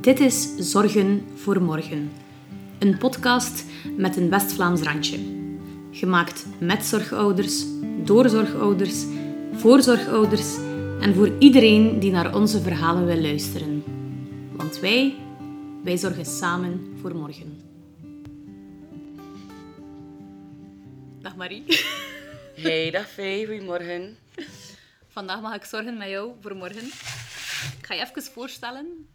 Dit is Zorgen voor Morgen. Een podcast met een West-Vlaams randje. Gemaakt met zorgouders, door zorgouders, voor zorgouders en voor iedereen die naar onze verhalen wil luisteren. Want wij, wij zorgen samen voor morgen. Dag Marie. Hey, dag Faye, goedemorgen. Vandaag mag ik zorgen met jou voor morgen. Ik ga je even voorstellen.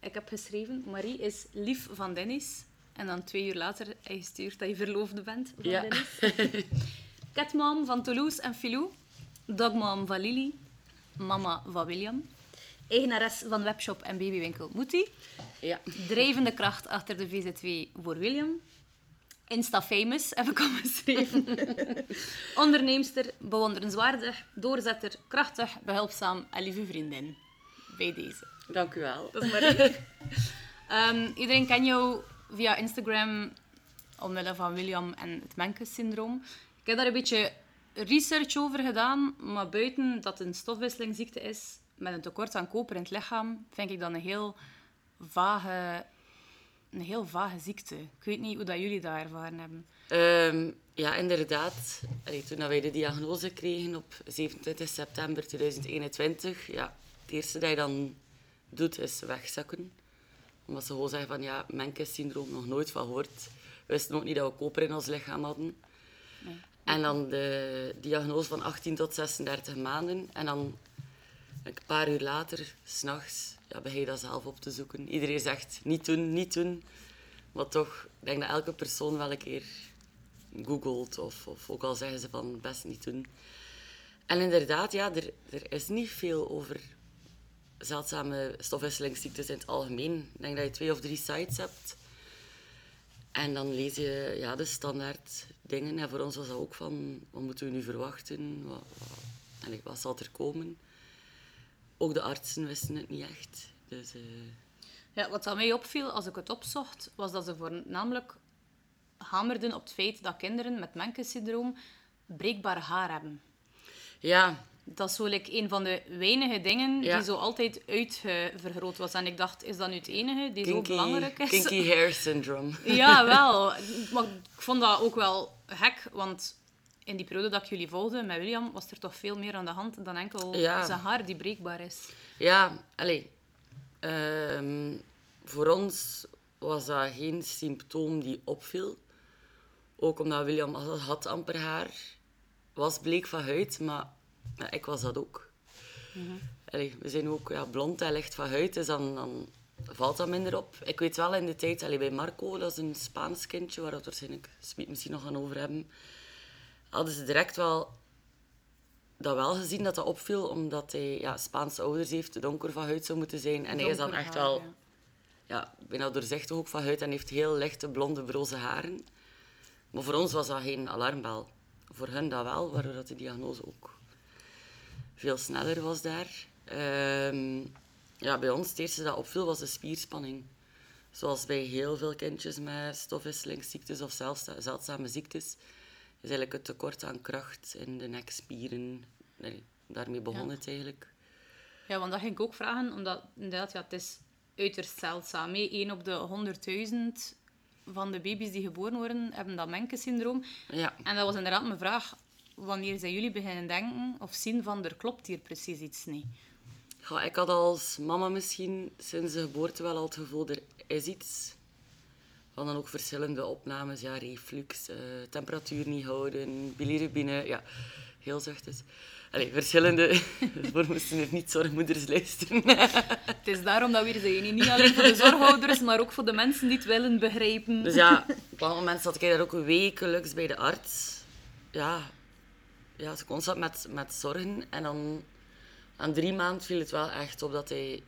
Ik heb geschreven, Marie is lief van Dennis. En dan twee uur later heb je gestuurd dat je verloofde bent van Ja. Dennis. Catmom van Toulouse en Filou. Dogmom van Lily. Mama van William. Eigenares van webshop en babywinkel Moetie. Ja. Drijvende kracht achter de VZW voor William. Insta-famous heb ik al geschreven. Onderneemster, bewonderenswaardig, doorzetter, krachtig, behulpzaam en lieve vriendin. Bij deze. Dank u wel. Dat is Marie. Ehm, iedereen kent jou via Instagram omwille van William en het Menkes-syndroom. Ik heb daar een beetje research over gedaan, maar buiten dat het een stofwisselingsziekte is met een tekort aan koper in het lichaam, vind ik dat een heel vage, een heel vage ziekte. Ik weet niet hoe dat jullie dat ervaren hebben. Ehm, ja, inderdaad. Allee, toen wij de diagnose kregen op 27 september 2021, ja, het eerste dat je dan doet is wegzakken. Omdat ze gewoon zeggen van ja, Menkes-syndroom, nog nooit van gehoord. We wisten ook niet dat we koper in ons lichaam hadden. En dan de diagnose van 18 tot 36 maanden. En dan een paar uur later, s'nachts, ja, begin je dat zelf op te zoeken. Iedereen zegt niet doen, niet doen. Maar toch, ik denk dat elke persoon wel een keer googelt. Of, of ook al zeggen ze van best niet doen. En inderdaad, ja, er, er is niet veel over zeldzame stofwisselingsziektes in het algemeen. Ik denk dat je twee of drie sites hebt. En dan lees je ja, de standaard dingen. En voor ons was dat ook van, wat moeten we nu verwachten? Wat, wat, wat zal er komen? Ook de artsen wisten het niet echt. Dus, eh, Ja, wat aan mij opviel als ik het opzocht, was dat ze voornamelijk hamerden op het feit dat kinderen met Menkes-syndroom breekbaar haar hebben. ja, Dat is zo like, een van de weinige dingen Ja. die zo altijd uitvergroot was. En ik dacht, is dat nu het enige die zo belangrijk is? kinky hair syndrome. Ja, wel. Maar ik vond dat ook wel gek, want in die periode dat ik jullie volgde met William, was er toch veel meer aan de hand dan enkel Ja. zijn haar die breekbaar is. Ja, allee. Ehm, voor ons was dat geen symptoom die opviel. Ook omdat William had- amper haar. Was bleek van huid, maar ja, ik was dat ook. Allee, we zijn ook ja, blond en licht van huid, dus dan, dan valt dat minder op. Ik weet wel in de tijd, allee, bij Marco, dat is een Spaans kindje, waar we het waarschijnlijk misschien nog gaan over hebben, hadden ze direct wel dat wel gezien dat dat opviel, omdat hij ja, Spaanse ouders heeft, donker van huid zou moeten zijn. En hij is dan echt haar, wel ja. ja, bijna doorzichtig ook van huid en heeft heel lichte blonde broze haren. Maar voor ons was dat geen alarmbel. Voor hen dat wel, waardoor dat de diagnose ook veel sneller was daar. Ehm, ja, bij ons het eerste dat opviel was de spierspanning. Zoals bij heel veel kindjes met stofwisselingsziektes of zelfs zeldzame ziektes, is eigenlijk het tekort aan kracht in de nekspieren. Nee, daarmee begon Ja. het eigenlijk. Ja, want dat ging ik ook vragen, omdat inderdaad, ja, het is uiterst zeldzaam. hè. 1 op de 100.000 van de baby's die geboren worden, hebben dat Menkes-syndroom. Ja. En dat was inderdaad mijn vraag, wanneer zijn jullie beginnen denken of zien van, er klopt hier precies iets niet? Ja, ik had als mama misschien sinds de geboorte wel al het gevoel, er is iets. We hadden ook verschillende opnames, ja, reflux, eh, temperatuur niet houden, bilirubine, ja, heel zachtjes. Allee, verschillende, voor moesten er niet zorgmoeders luisteren. Het is daarom dat we hier zijn. Niet alleen voor de zorghouders, maar ook voor de mensen die het willen begrijpen. Dus ja, op een moment zat ik daar ook wekelijks bij de arts. Ja, ja ze constant met, met zorgen. En dan aan drie maanden viel het wel echt op dat hij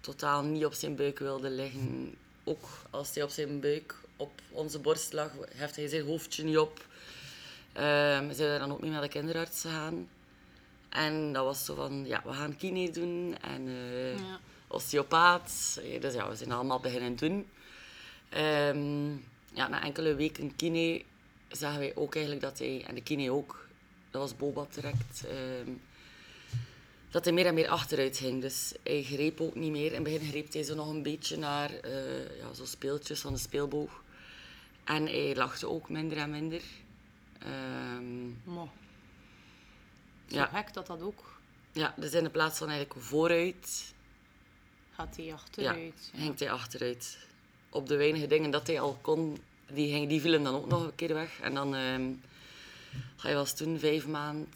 totaal niet op zijn buik wilde liggen. Ook als hij op zijn buik op onze borst lag, heft hij zijn hoofdje niet op. We zijn dan ook mee naar de kinderarts gegaan. En dat was zo van, ja, we gaan kine doen en eh, Ja. osteopaat. Eh, Dus ja, we zijn allemaal beginnen doen. Ehm, ja, na enkele weken kine zagen wij ook eigenlijk dat hij, en de kine ook, dat was Boba direct, ehm, dat hij meer en meer achteruit ging. Dus hij greep ook niet meer. In het begin greep hij zo nog een beetje naar uh, ja, zo speeltjes van de speelboog. En hij lachte ook minder en minder. Um, Zo ja. gek dat dat ook... Ja, dus in de plaats van eigenlijk vooruit... Gaat hij achteruit. Ja, ging hij achteruit. Op de weinige dingen dat hij al kon, die, ging, die vielen dan ook nog een keer weg. En dan... Um, hij was toen vijf maanden,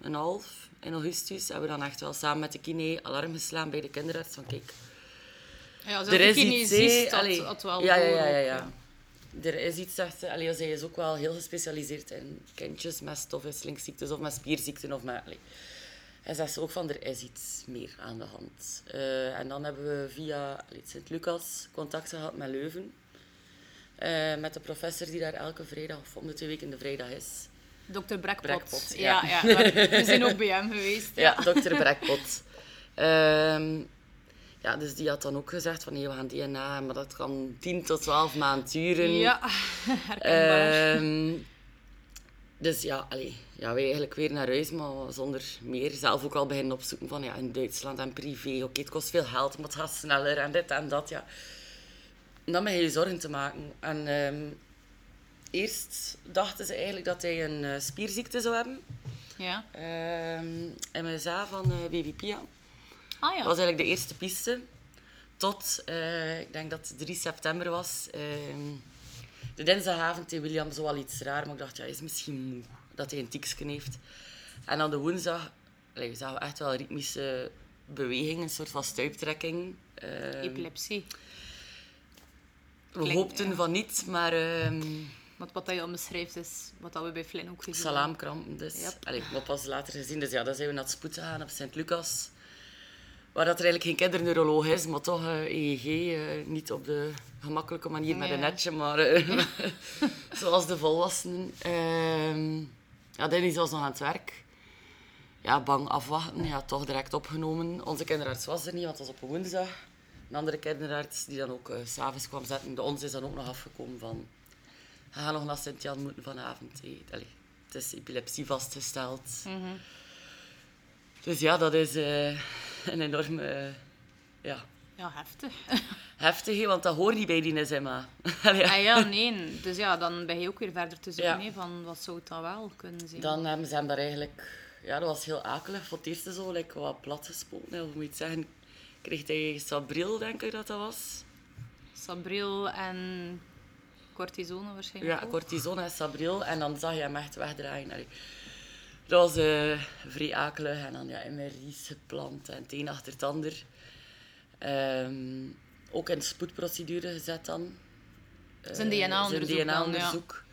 een half in augustus. Hebben we dan echt wel samen met de kine alarm geslaan bij de kinderarts. Van kijk, ja, er is iets, dat, dat wel ja, ja, ja, ja, ja. Er is iets, zegt ze. Allee, zij is ook wel heel gespecialiseerd in kindjes met stofwisselingsziektes of met spierziekten. Of met, allee. En zegt ze ook van, er is iets meer aan de hand. Uh, en dan hebben we via Sint-Lucas contact gehad met Leuven. Uh, met de professor die daar elke vrijdag of om de twee weken de vrijdag is. Dokter Brekpot. ja. Ja, ja. We zijn ook bij hem geweest. Ja, ja dokter Brekpot. Um, ja, dus die had dan ook gezegd van, nee, we gaan DNA, maar dat kan 10 tot 12 maanden duren. Ja, herkenbaar. Um, dus ja, allee, ja, wij eigenlijk weer naar huis, maar zonder meer. Zelf ook al beginnen opzoeken van, ja, in Duitsland en privé, oké, het kost veel geld, maar het gaat sneller en dit en dat, ja. En dan begin je zorgen te maken. En um, eerst dachten ze eigenlijk dat hij een uh, spierziekte zou hebben. Ja. Um, MSA van uh, Baby Pia. Ah, ja. Dat was eigenlijk de eerste piste. Tot, uh, ik denk dat het 3 september was. Uh, de dinsdagavond deed William zo wel iets raar, maar ik dacht, ja, is misschien moe. Dat hij een tiksken heeft. En dan de woensdag, we zagen echt wel ritmische bewegingen, een soort van stuiptrekking. Uh, Epilepsie. We hoopten van niet, maar... Ehm, want wat je al beschrijft is wat we bij Flynn ook gezien hebben. Salaamkrampen dus. Yep. Allee, wat pas later gezien. Dus ja, dan zijn we naar het spoed gegaan op Sint-Lucas. Waar dat er eigenlijk geen kinderneuroloog is, maar toch uh, eh, EEG. Uh, eh, niet op de gemakkelijke manier met een netje, maar uh, zoals de volwassenen. Uh, ja, Dennis was nog aan het werk. Ja, bang afwachten. Ja, toch direct opgenomen. Onze kinderarts was er niet, want het was op een woensdag. Een andere kinderarts die dan ook s s'avonds kwam zetten. De ons is dan ook nog afgekomen van... We gaan nog naar Sint-Jan moeten vanavond. Allee, het is epilepsie vastgesteld. Mm -hmm. Dus ja, dat is een enorme... ja. Ja, heftig. Heftig, want dat hoort niet bij die NSMA. ja. Ah, ja, nee. Dus ja, dan ben je ook weer verder te zoeken ja. van wat zou het dan wel kunnen zijn. Dan hebben ze hem daar eigenlijk... Ja, dat was heel akelig. Voor het eerste zo like, wat plat gespoten. Hoe moet je het zeggen? Kreeg hij Sabril, denk ik dat dat was. Sabril en cortisone waarschijnlijk Ja, cortisone en Sabril. En dan zag je hem echt wegdraaien. Allee. Dat was uh, vrij akelig. En dan ja, MRI's geplant en het een achter het ander. Um, ook in de spoedprocedure gezet dan. Zijn DNA-onderzoek DNA-onderzoek.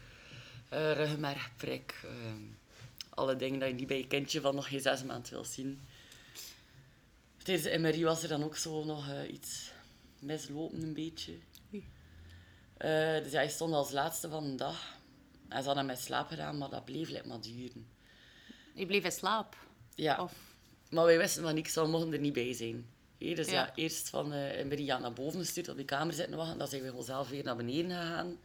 Ja. Uh, ruggenmergprik. Alle dingen dat je niet bij je kindje van nog geen zes maanden wil zien. Tijdens de MRI was er dan ook zo nog iets mislopen een beetje. Uh, dus hij stond als laatste van de dag. Hij zat naar mijn slaap gedaan, maar dat bleef like, maar duren. Je bleef in slaap? Ja. Of... Maar wij wisten van niks, we mochten er niet bij zijn. dus ja. eerst van uh, Maria naar boven gestuurd, op die kamer zitten wachten. Dan zijn we gewoon zelf weer naar beneden gegaan.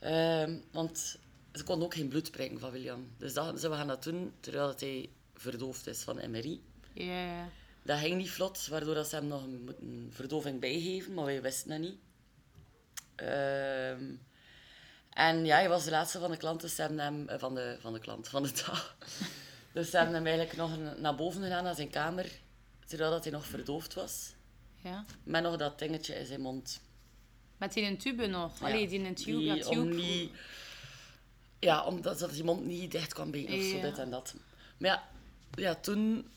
Uh, want ze kon ook geen bloed prikken van William. Dus dat, ze we gaan dat doen terwijl dat hij verdoofd is van MRI. Ja. Dat ging niet vlot, waardoor dat ze hem nog een verdoving bijgeven, maar wij wisten dat niet. Uh, en ja, hij was de laatste van de klanten, ze hebben hem, eh, van, de, van de klant, van de dag. Dus ze hebben hem eigenlijk nog naar boven gedaan, naar zijn kamer, terwijl dat hij nog verdoofd was. Ja. Met nog dat dingetje in zijn mond. Met die een tube nog? Ja. Allee, die een tube. Die, tube. Om niet, ja, omdat dat die mond niet dicht kwam bij of zo, dit en dat. Maar ja, ja toen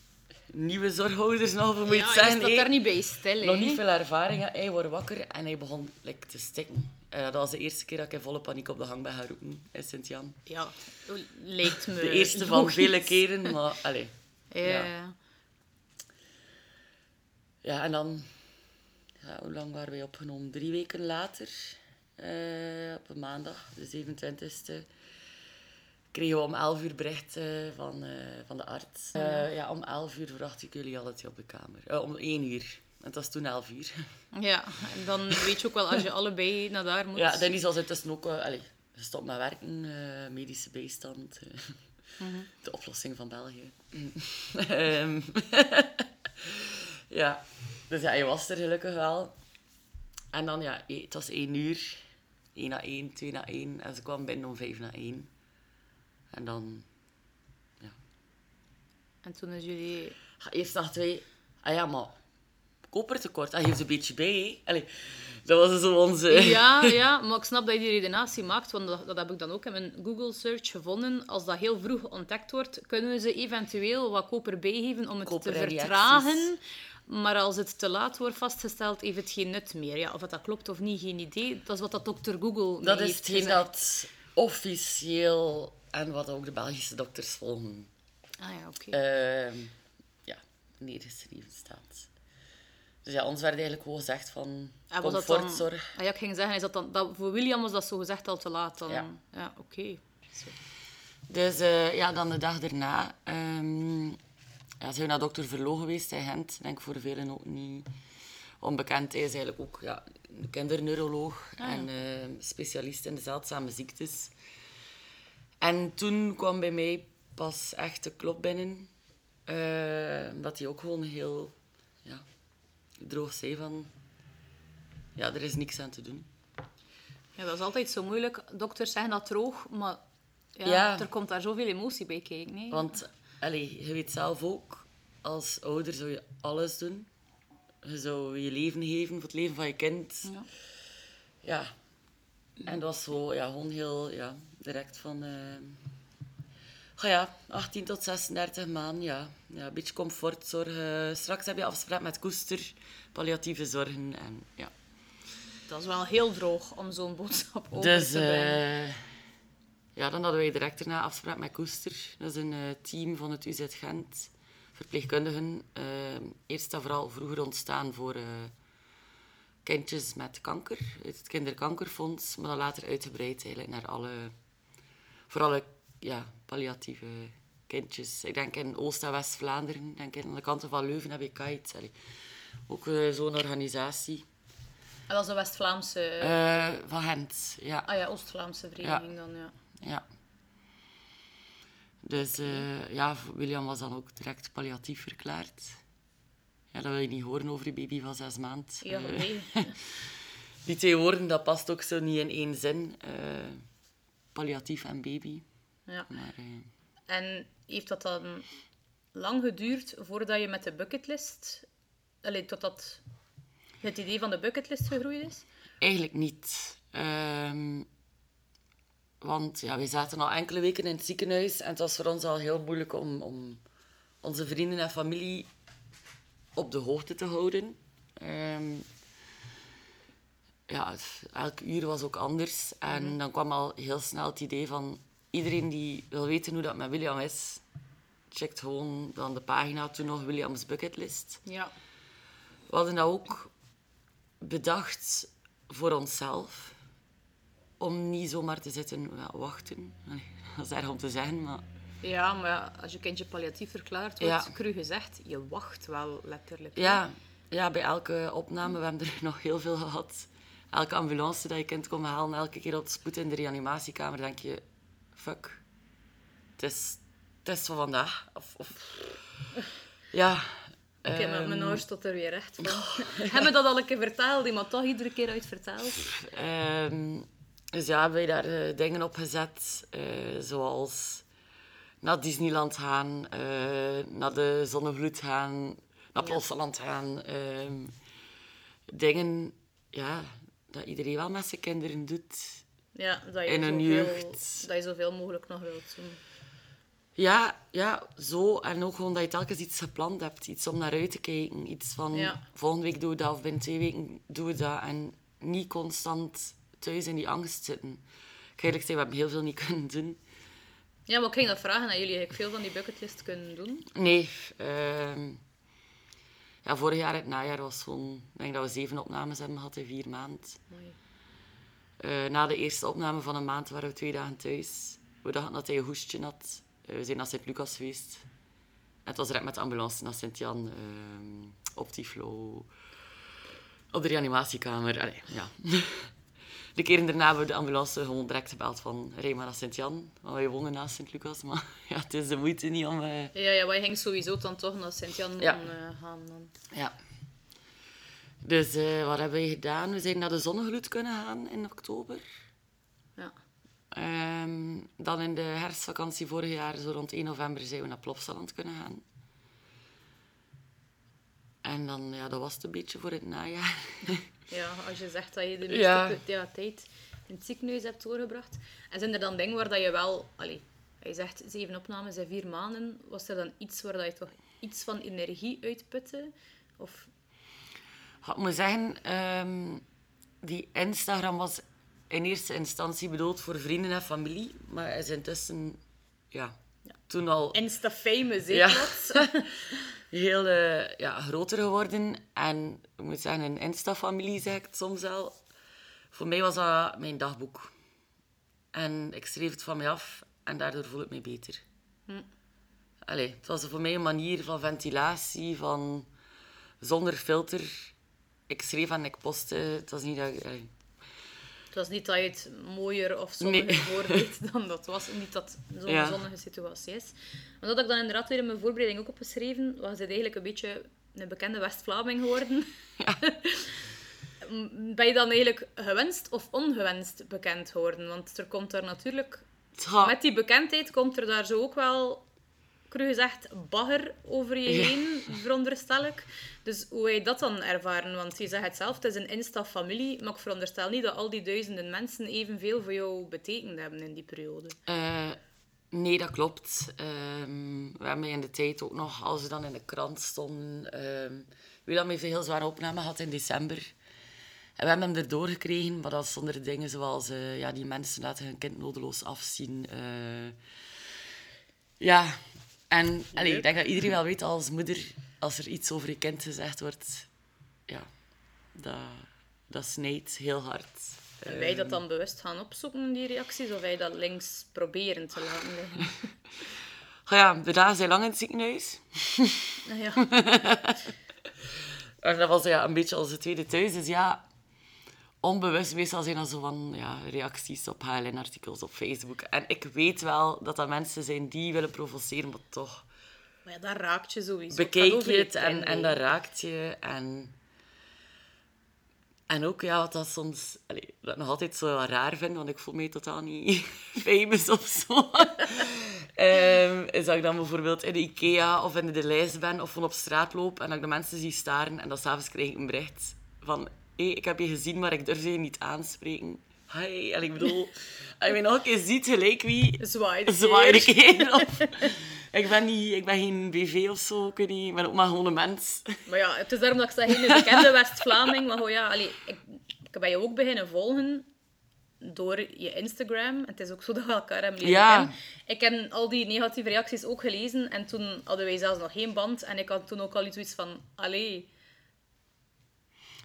nieuwe zorghouders nog, hoe moet je ja, zeggen. daar niet bij stil. Nog niet veel ervaring. Hij wordt wakker en hij begon like, te stikken. Uh, dat was de eerste keer dat ik in volle paniek op de gang ben gaan roepen in Sint-Jan. Ja, lijkt me... De eerste van vele keren, maar... Allez, ja. ja. Ja, en dan... Ja, hoe lang waren wij opgenomen? Drie weken later, uh, op een maandag, de 27e, kregen we om 11 uur bericht uh, van, van de arts. ja, om 11 uur verwacht ik jullie altijd op de kamer. om 1 uur. Het was toen 11 uur. Ja, en dan weet je ook wel als je allebei naar daar moet. Ja, Dennis was intussen ook uh, allez, gestopt met werken, uh, medische bijstand. Uh. De oplossing van België. Ehm, ja, dus ja, je was er gelukkig wel. En dan, ja, e- het was één uur. 1 na 1, 2 na 1. En ze kwam binnen om 5 na 1. En dan, En toen is jullie... ja, eerst dachten wij, ah ja, maar kopertekort, dat geeft een beetje bij. hè. Allee, dat was zo onze... Ja, ja, maar ik snap dat je die redenatie maakt, want dat, dat heb ik dan ook in mijn Google search gevonden. Als dat heel vroeg ontdekt wordt, kunnen ze eventueel wat koper bijgeven om het Koper te en vertragen. Maar als het te laat wordt vastgesteld, heeft het geen nut meer. Ja, of dat klopt of niet, geen idee. Dat is wat dat dokter Google Dat is heeft hetgeen dat officieel en wat ook de Belgische dokters volgen, Ah ja, oké. ehm, ja, neergeschreven staat. Dus ja, ons werd eigenlijk gewoon gezegd van En was dat dan- comfortzorg. Ah ja, ik ging zeggen, is dat dan, dat, voor William was dat zo gezegd al te laat dan? Ja. Ja, oké. Zo. Dus eh, ja, dan de dag daarna ehm ja, zijn we naar dokter Verloo geweest in Gent. Ik denk voor velen ook niet onbekend. Hij is eigenlijk ook ja, een kinderneuroloog en eh, specialist in de zeldzame ziektes. En toen kwam bij mij pas echt de klop binnen. eh, dat hij ook gewoon heel ja, droog zei van... Ja, er is niks aan te doen. Ja, dat is altijd zo moeilijk. Dokters zeggen dat droog, maar ja, Ja. er komt daar zoveel emotie bij kijken. Nee? Want allee, je weet zelf ook, als ouder zou je alles doen. Je zou je leven geven voor het leven van je kind. Ja. Ja. En dat was zo, ja, gewoon heel ja, direct van... oh ja, 18 tot 36 maanden, ja. ja. Een beetje comfortzorg. eh, straks heb je afspraak met koester, palliatieve zorgen en ja. Dat is wel heel droog om zo'n boodschap over Dus te brengen. eh, ja, dan hadden wij direct daarna afspraak met Koester. Dat is een eh, team van het UZ Gent. Verpleegkundigen. eerst en vooral vroeger ontstaan voor kindjes met kanker. Uit het kinderkankerfonds. Maar dan later uitgebreid eigenlijk naar alle... Voor alle ja, palliatieve kindjes. Ik denk in Oost- en West-Vlaanderen. Ik denk aan de kanten van Leuven heb je KITE. Allee, Ook eh, zo'n organisatie. En dat is een West-Vlaamse... Eh, van Gent, ja. ah ja, Oost-Vlaamse vereniging dan, ja. Ja. Dus eh, ja, William was dan ook direct palliatief verklaard. Ja, dat wil je niet horen over je baby van zes maanden. Ja, Eh, nee. die twee woorden, dat past ook zo niet in één zin. Palliatief en baby. ja. Maar eh, En heeft dat dan lang geduurd voordat je met de bucketlist... Allee, totdat het idee van de bucketlist gegroeid is? eigenlijk niet. Ehm, want ja, we zaten al enkele weken in het ziekenhuis en het was voor ons al heel moeilijk om, om onze vrienden en familie op de hoogte te houden. Ehm, ja, elk uur was ook anders. En dan kwam al heel snel het idee van... Iedereen die wil weten hoe dat met William is... checkt gewoon dan de pagina toen nog Williams Bucketlist. Ja. We hadden dat ook bedacht voor onszelf. Om niet zomaar te zitten ja, wachten. Dat is erg om te zeggen, maar... Ja, maar ja, als je kindje palliatief verklaard wordt, Ja. cru gezegd, je wacht wel letterlijk. Ja, ja, bij elke opname, we hebben er nog heel veel gehad. Elke ambulance dat je kind komt halen, elke keer op spoed in de reanimatiekamer, denk je... Fuck. Het is, het is van vandaag. Of, of... Ja. Oké, maar ehm, mijn ouders tot er weer recht van. Hebben dat al een keer verteld, maar toch iedere keer uit verteld. Ehm, dus ja, hebben wij daar eh, dingen op gezet, eh, zoals naar Disneyland gaan, eh, naar de Zonnevloed gaan, naar Plosseland gaan. ehm, dingen ja, dat iedereen wel met zijn kinderen doet. Ja, dat je, In een zoveel, jeugd. dat je zoveel mogelijk nog wilt doen. Ja, ja, zo. En ook gewoon dat je telkens iets gepland hebt. Iets om naar uit te kijken. Iets van, Ja. volgende week doe je dat of binnen twee weken doe je dat. En niet constant thuis in die angst zitten. Ik eerlijk zeggen, we hebben heel veel niet kunnen doen. Ja, maar ik ging dat vragen aan jullie. Heb ik veel van die bucketlist kunnen doen? Nee. ehm, ja, vorig jaar, het najaar, was gewoon... Ik denk dat we zeven opnames hebben gehad in vier maanden. Eh, na de eerste opname van een maand waren we twee dagen thuis. We dachten dat hij een hoestje had. Eh, we zijn naar Sint-Lucas geweest. En het was direct met de ambulance naar Sint-Jan. ehm, op Tiflo. Op de reanimatiekamer. Allee, ja. De keren daarna hebben we de ambulance gewoon direct gebeld van maar naar Sint-Jan. Want wij wonen naast Sint-Lucas, maar ja, het is de moeite niet om... eh, Ja, ja, wij gingen sowieso dan toch naar Sint-Jan Ja. eh, gaan. Dan. Ja. Dus eh, wat hebben we gedaan? We zijn naar de zonnegloed kunnen gaan in oktober. Ja. Ehm, dan in de herfstvakantie vorig jaar, zo rond 1 november, zijn we naar Plopsaland kunnen gaan. En dan, ja, dat was het een beetje voor het najaar. ja, als je zegt dat je de meeste Ja. ja, tijd in het ziekenhuis hebt doorgebracht. En zijn er dan dingen waar dat je wel... Allee, je zegt zeven opnames in vier maanden. Was er dan iets waar dat je toch iets van energie uitputte? Of... Ja, Ik moet zeggen, ehm, die Instagram was in eerste instantie bedoeld voor vrienden en familie. Maar is intussen, ja, toen al Insta-famous, hè, Ja. heel eh, ja, groter geworden. En ik moet zeggen, een Insta-familie zeg ik het soms wel. Voor mij was dat mijn dagboek. En ik schreef het van mij af en daardoor voel ik me beter. Allee, het was voor mij een manier van ventilatie, van zonder filter. Ik schreef en ik postte. Het was niet dat ik... allee. Het was niet dat je het mooier of zonniger Nee. voordeed dan dat was. Niet dat het zo'n Ja. zonnige situatie is. Maar dat had ik dan inderdaad weer in mijn voorbereiding ook opgeschreven. Was het eigenlijk een beetje een bekende West-Vlaming geworden. ben je dan eigenlijk gewenst of ongewenst bekend geworden? Want er komt daar natuurlijk... Ja, Met die bekendheid komt er daar zo ook wel, cru gezegd, bagger over je Ja. heen, veronderstel ik. Dus hoe heb je dat dan ervaren? Want je zegt het zelf, het is een Insta-familie, maar ik veronderstel niet dat al die duizenden mensen evenveel voor jou betekend hebben in die periode. Eh, nee, dat klopt. Ehm, we hebben in de tijd ook nog, als we dan in de krant stonden... ehm Willem heeft een heel zware opname gehad in december. En we hebben hem erdoor gekregen, maar dat zonder dingen zoals... eh, ja, die mensen laten hun kind nodeloos afzien. eh. ja, en allee, ik denk dat iedereen wel weet als moeder... Als er iets over je kind gezegd wordt... Ja, dat, dat snijdt heel hard. En wij dat dan bewust gaan opzoeken, die reacties, of wij dat links proberen te laten liggen? Oh ja, de dagen zijn lang in het ziekenhuis. Nou ja. En dat was ja, een beetje onze tweede thuis. Dus ja, onbewust meestal zijn dat zo van ja, reacties op HLN-artikels op Facebook. En ik weet wel dat dat mensen zijn die willen provoceren, maar toch Maar ja, dat raakt je sowieso. bekijk je het en, en dat raakt je. En, en ook ja, wat dat soms allee, dat ik nog altijd zo raar vind, want ik voel me totaal niet famous of zo. Ehm, is dat ik dan bijvoorbeeld in de IKEA of in de lijst ben of van op straat loop en dat ik de mensen zie staren en dan s'avonds krijg ik een bericht van ik heb je gezien, maar ik durf je niet aanspreken. Hi, en ik bedoel, als je mij nog een keer ziet, gelijk wie, Zwaai ik ik, ben niet, ik ben geen BV of zo, ik, weet niet, ik ben ook maar gewoon een mens. Maar ja, het is daarom dat ik zeg, geen bekende West-Vlaming. Maar gewoon, ja, allee, ik, ik ben je ook beginnen volgen door je Instagram. Het is ook zo dat we elkaar hebben leren Ja. kennen. Ik heb al die negatieve reacties ook gelezen. En toen hadden wij zelfs nog geen band. En ik had toen ook al iets van... Allee,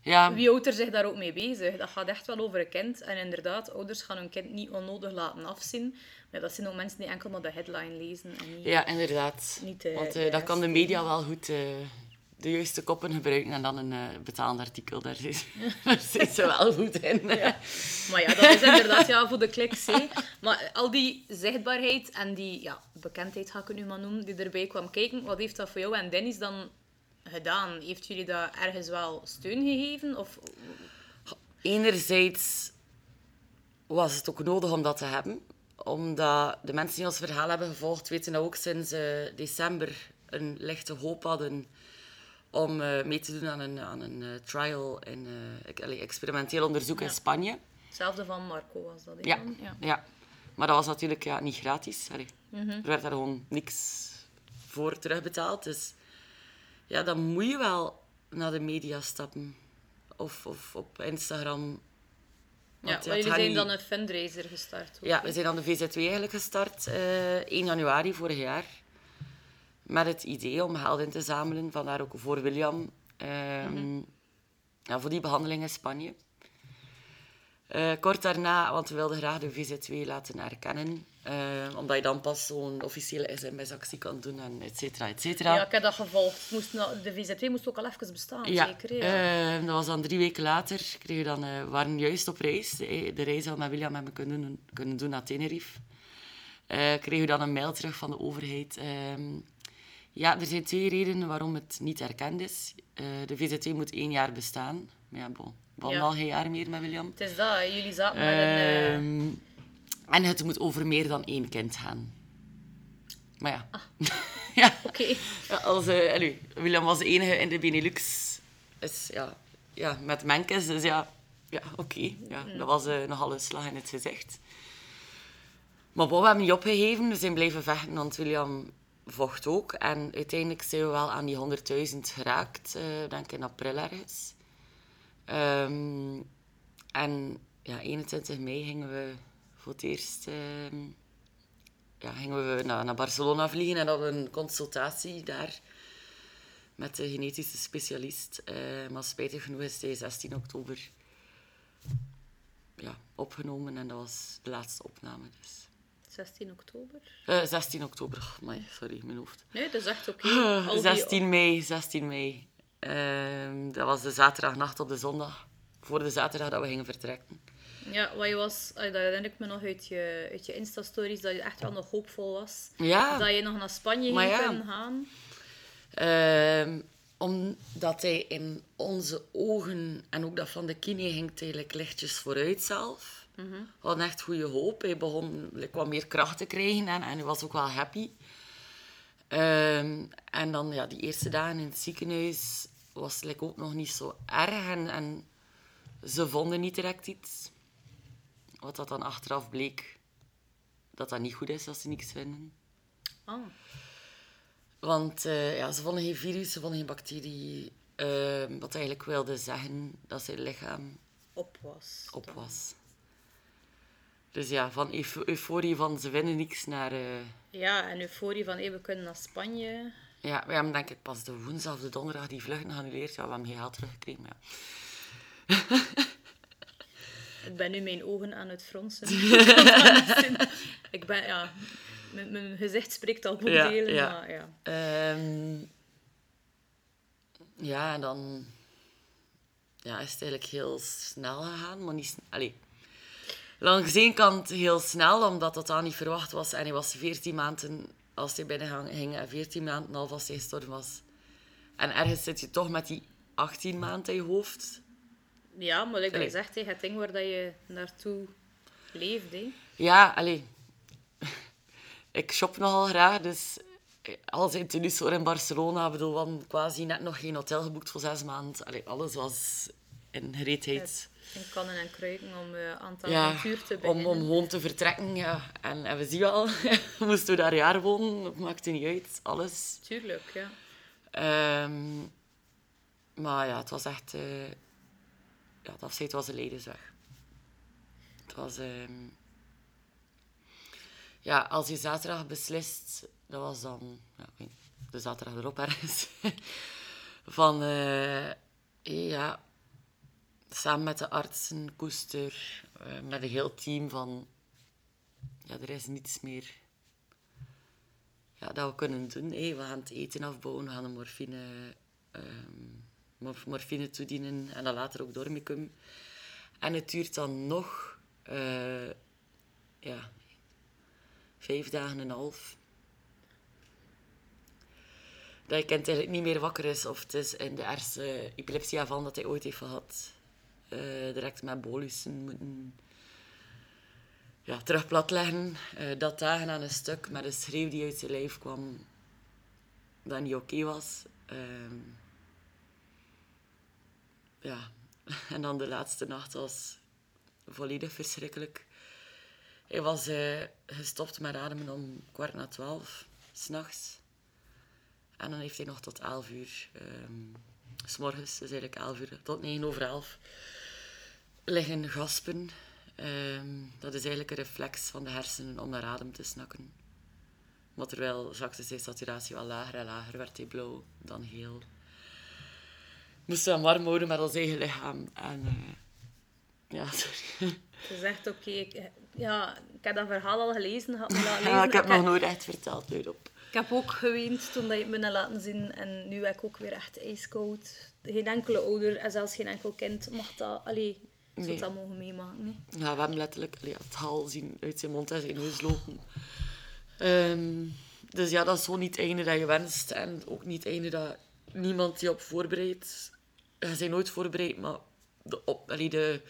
Ja, wie houdt er zich daar ook mee bezig? Dat gaat echt wel over een kind. En inderdaad, ouders gaan hun kind niet onnodig laten afzien. Maar dat zijn ook mensen die enkel maar de headline lezen. En niet... ja inderdaad. Niet de- Want de eh, dat kan de media wel goed eh, de juiste koppen gebruiken en dan een eh betaald artikel. Daar zit, daar zit ze wel goed in. Maar ja, dat is inderdaad ja, voor de kliks. hè. Maar al die zichtbaarheid en die ja, bekendheid, ga ik het nu maar noemen, die erbij kwam kijken, wat heeft dat voor jou en Dennis dan gedaan? Heeft jullie dat ergens wel steun gegeven? Of... Enerzijds was het ook nodig om dat te hebben. Omdat de mensen die ons verhaal hebben gevolgd, weten dat ook sinds eh, december een lichte hoop hadden om eh, mee te doen aan een, aan een eh, trial in eh, experimenteel onderzoek in. Spanje. Hetzelfde van Marco was dat. Ja, dan? ja. ja. maar dat was natuurlijk ja, niet gratis. Mhm. Er werd daar gewoon niks voor terugbetaald. Dus ja, dan moet je wel naar de media stappen. Of, of op Instagram. Ja, Want jullie zijn niet- dan een fundraiser gestart. ook, Ja, we zijn aan de VZW eigenlijk gestart eh 1 januari vorig jaar. Met het idee om geld in te zamelen, vandaar ook voor William. ehm, ja, voor die behandeling in Spanje. Eh, kort daarna, want we wilden graag de VZ2 laten erkennen. eh, omdat je dan pas zo'n officiële sms-actie kan doen en et cetera, et cetera. Ja, ik heb dat gevolgd. Moest nou- de VZ2 moest ook al even bestaan, Ja, zeker? Ja. eh, dat was dan drie weken later. Kregen we dan, we waren juist op reis. De, reis we met William hebben kunnen, doen- kunnen doen naar Tenerife. Kregen we dan een mail terug van de overheid. Ehm, ja, er zijn twee redenen waarom het niet erkend is. De VZT moet één jaar bestaan. Maar ja, bon. Ja. al geen jaar meer met William. Het is dat, hè. jullie zaten met een... Ehm, en het moet over meer dan één kind gaan. Maar ja. Ah. ja. Oké. Ja, als, allee, William was de enige in de Benelux. Is, ja, ja, met Menkes, dus ja, ja oké. Ja, Dat was eh, nogal een slag in het gezicht. Maar we hebben niet opgegeven. We zijn blijven vechten, want William vocht ook. En uiteindelijk zijn we wel aan die 100.000 geraakt, eh denk in april ergens. Ehm, en ja, 21 mei gingen we voor het eerst... ehm, ja, gingen we naar, naar Barcelona vliegen en hadden een consultatie daar met de genetische specialist. Eh, maar spijtig genoeg is hij 16 oktober ja, opgenomen en dat was de laatste opname. Dus. 16 oktober? Eh, 16 oktober, oh, sorry, mijn hoofd. Nee, dat is echt oké. Al die- 16 mei, 16 mei. Ehm, dat was de zaterdagnacht op de zondag. Voor de zaterdag dat we gingen vertrekken. Ja, wat je was, dat herinner ik me nog uit je, uit je Insta-stories, dat je echt wel nog hoopvol was. Ja. Dat je nog naar Spanje Maar ging ja. kunnen gaan. Ehm, omdat hij in onze ogen, en ook dat van de kine, ging eigenlijk lichtjes vooruit zelf. We hadden echt goede hoop. Hij begon like, wat meer kracht te krijgen en, en hij was ook wel happy. Ehm, en dan ja, die eerste dagen in het ziekenhuis was like, ook nog niet zo erg. En, en ze vonden niet direct iets. Wat dat dan achteraf bleek, dat dat niet goed is als ze niks vinden. Ah, Want eh, ja, ze vonden geen virus, ze vonden geen bacterie. eh, wat eigenlijk wilde zeggen dat zijn lichaam op was. op dan. was. Dus ja, van euf- euforie van ze vinden niks naar... eh, Ja, en euforie van hey, we kunnen naar Spanje. Ja, we hebben denk ik pas de woensdag of de donderdag die vluchten geannuleerd. Ja, we hebben geen geld teruggekregen, maar ja. Ik ben nu mijn ogen aan het fronsen. ik ben, ja, mijn, mijn gezicht spreekt al boekdelen, Ja, ja. maar ja. Ehm, ja, en dan ja, is het eigenlijk heel snel gegaan, maar niet... Allee. Langs de ene kant heel snel, omdat dat dan niet verwacht was. En hij was 14 maanden als hij binnen ging en 14 maanden al als hij gestorven was. En ergens zit je toch met die 18 maanden in je hoofd. Ja, maar dat je zegt, het ding waar dat je naartoe leeft. Hè. Ja, allee. Ik shop nogal graag, dus als in of in Barcelona, ik bedoel, we hadden quasi net nog geen hotel geboekt voor zes maanden. Allee, alles was in gereedheid. In kannen en kruiken om uh, aan het Ja, avontuur te om, beginnen. om gewoon te vertrekken, ja. En, en we zien wel, moesten we daar een jaar wonen, dat maakte niet uit, alles. Tuurlijk, ja. Ehm, maar ja, het was echt... eh, ja, het afscheid was een levensweg. Het was... ehm, ja, als je zaterdag beslist... Dat was dan... Ja, ik weet niet, de zaterdag erop ergens. van... eh, ja... Samen met de artsen, koester, eh, met een heel team van... Ja, er is niets meer ja, dat we kunnen doen. We gaan het eten afbouwen, we gaan de morfine, ehm, mor- morfine toedienen en dan later ook dormicum. En het duurt dan nog eh, ja, vijf dagen en een half. Dat je kind eigenlijk niet meer wakker is of het is in de ergste epilepsieaanval dat hij ooit heeft gehad. Eh, direct met bolussen moeten ja, terug plat leggen. Eh, dat dagen aan een stuk met een schreeuw die uit zijn lijf kwam dat niet oké was. Ehm, ja, en dan de laatste nacht was volledig verschrikkelijk. Hij was eh, gestopt met ademen om kwart na twaalf, s'nachts. En dan heeft hij nog tot elf uur, ehm, s morgens, dus eigenlijk elf uur, tot negen over elf, liggen gaspen. Ehm, dat is eigenlijk een reflex van de hersenen om naar adem te snakken. Maar terwijl zakte zijn saturatie wel lager en lager, werd hij blauw, dan geel. Moesten we hem warm houden met ons eigen lichaam. En eh, Ja, sorry. Ze zegt, oké, ik, ja, ik heb dat verhaal al gelezen. Had Ja, ik heb nog nooit echt verteld, op. Ik heb ook geweend toen dat je het me hebt laten zien. En nu heb ik ook weer echt ijskoud. Geen enkele ouder en zelfs geen enkel kind mag dat... Allee, zou Nee. dat mogen meemaken. Nee. Ja, we hebben letterlijk allee, het haal zien uit zijn mond en zijn neus lopen. Ehm, dus ja, dat is gewoon niet het einde dat je wenst. En ook niet het einde dat niemand je op voorbereidt. Je bent nooit voorbereid, maar de, op, allee, de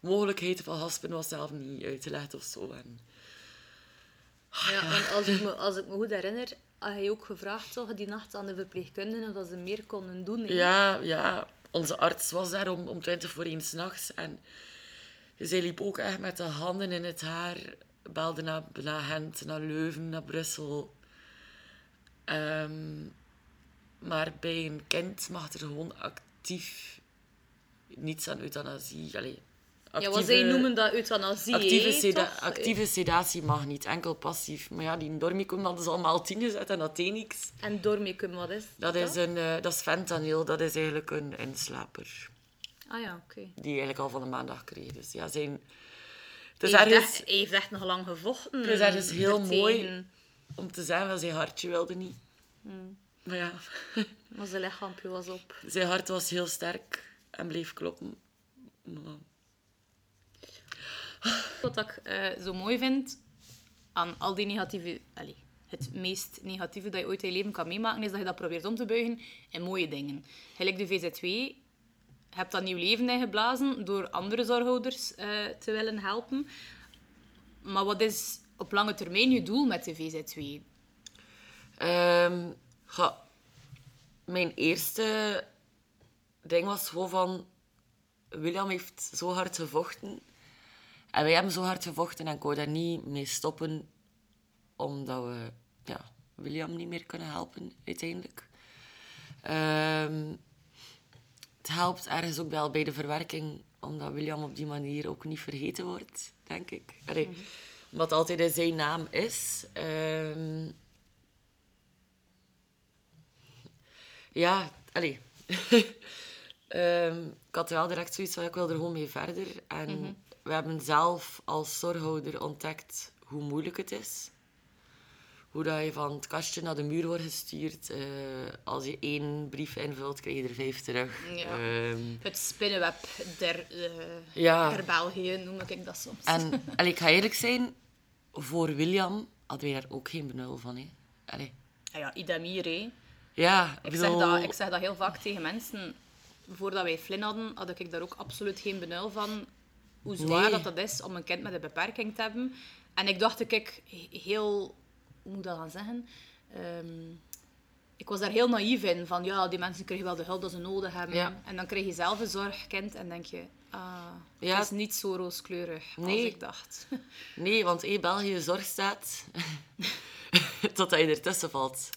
mogelijkheid van haspen was zelf niet uitgelegd of zo. En, Ja, want als ik, me, als ik me goed herinner, had je ook gevraagd toch, die nacht aan de verpleegkundigen of dat ze meer konden doen. hè? ja, ja, onze arts was daar om, om 20 voor 1 s'nachts. En zij liep ook echt met de handen in het haar. Belde naar, naar Gent, naar Leuven, naar Brussel. Ehm, maar bij een kind mag er gewoon actief niets aan euthanasie. Ja, wat zij noemen dat euthanasie, actieve, hè, seda- toch? actieve sedatie mag niet, enkel passief. Maar ja, die dormicum hadden ze allemaal tien gezet en dat deed niks. En dormicum, wat is Dat is, een, eh, dat is fentanyl, dat is eigenlijk een inslaper. Ah ja, oké. Die eigenlijk al van de maandag kreeg. Dus ja, zijn... Is Hij, heeft ergens echt- heeft echt nog lang gevochten. het is ergens heel ertegen. mooi om te zeggen dat zijn hartje wilde niet. Hmm. Maar ja, Maar zijn lichaampje was op. zijn hart was heel sterk en bleef kloppen. Maar- Wat ik eh, zo mooi vind aan al die negatieve... Allee, het meest negatieve dat je ooit in je leven kan meemaken, is dat je dat probeert om te buigen in mooie dingen. Gelijk de VZW, je hebt dat nieuw leven ingeblazen door andere zorghouders eh, te willen helpen. Maar wat is op lange termijn je doel met de VZW? Ehm, ga, mijn eerste ding was gewoon van... William heeft zo hard gevochten. En wij hebben zo hard gevochten en ik wou daar niet mee stoppen. Omdat we ja, William niet meer kunnen helpen, uiteindelijk. Ehm, het helpt ergens ook wel bij de verwerking. Omdat William op die manier ook niet vergeten wordt, denk ik. Allee, Omdat het altijd in zijn naam is. Ehm, Ja, allee. Ehm, ik had wel direct zoiets van, ik wil er gewoon mee verder. En we hebben zelf als zorghouder ontdekt hoe moeilijk het is. Hoe dat je van het kastje naar de muur wordt gestuurd. Eh, als je één brief invult, krijg je er vijf terug. Ja. Ehm, Het spinnenweb der, eh Ja. der België, noem ik dat soms. en ik ga eerlijk zijn, voor William hadden wij daar ook geen benul van. Hè. Allee. Ah ja, idem hier, hè. Ja, Ik, bedoel- zeg dat, ik zeg dat heel vaak tegen mensen. Voordat wij Flynn hadden, had ik daar ook absoluut geen benul van. Hoe zwaar Nee. dat, dat is om een kind met een beperking te hebben. En ik dacht dat ik heel... Hoe moet ik dat gaan zeggen? Ehm, ik was daar heel naïef in. Van ja, die mensen krijgen wel de hulp dat ze nodig hebben. Ja. En dan krijg je zelf een zorgkind en denk je... Ah, Ja. het is niet zo rooskleurig als ik dacht. Nee, want hey, België zorgstaat totdat je ertussen valt.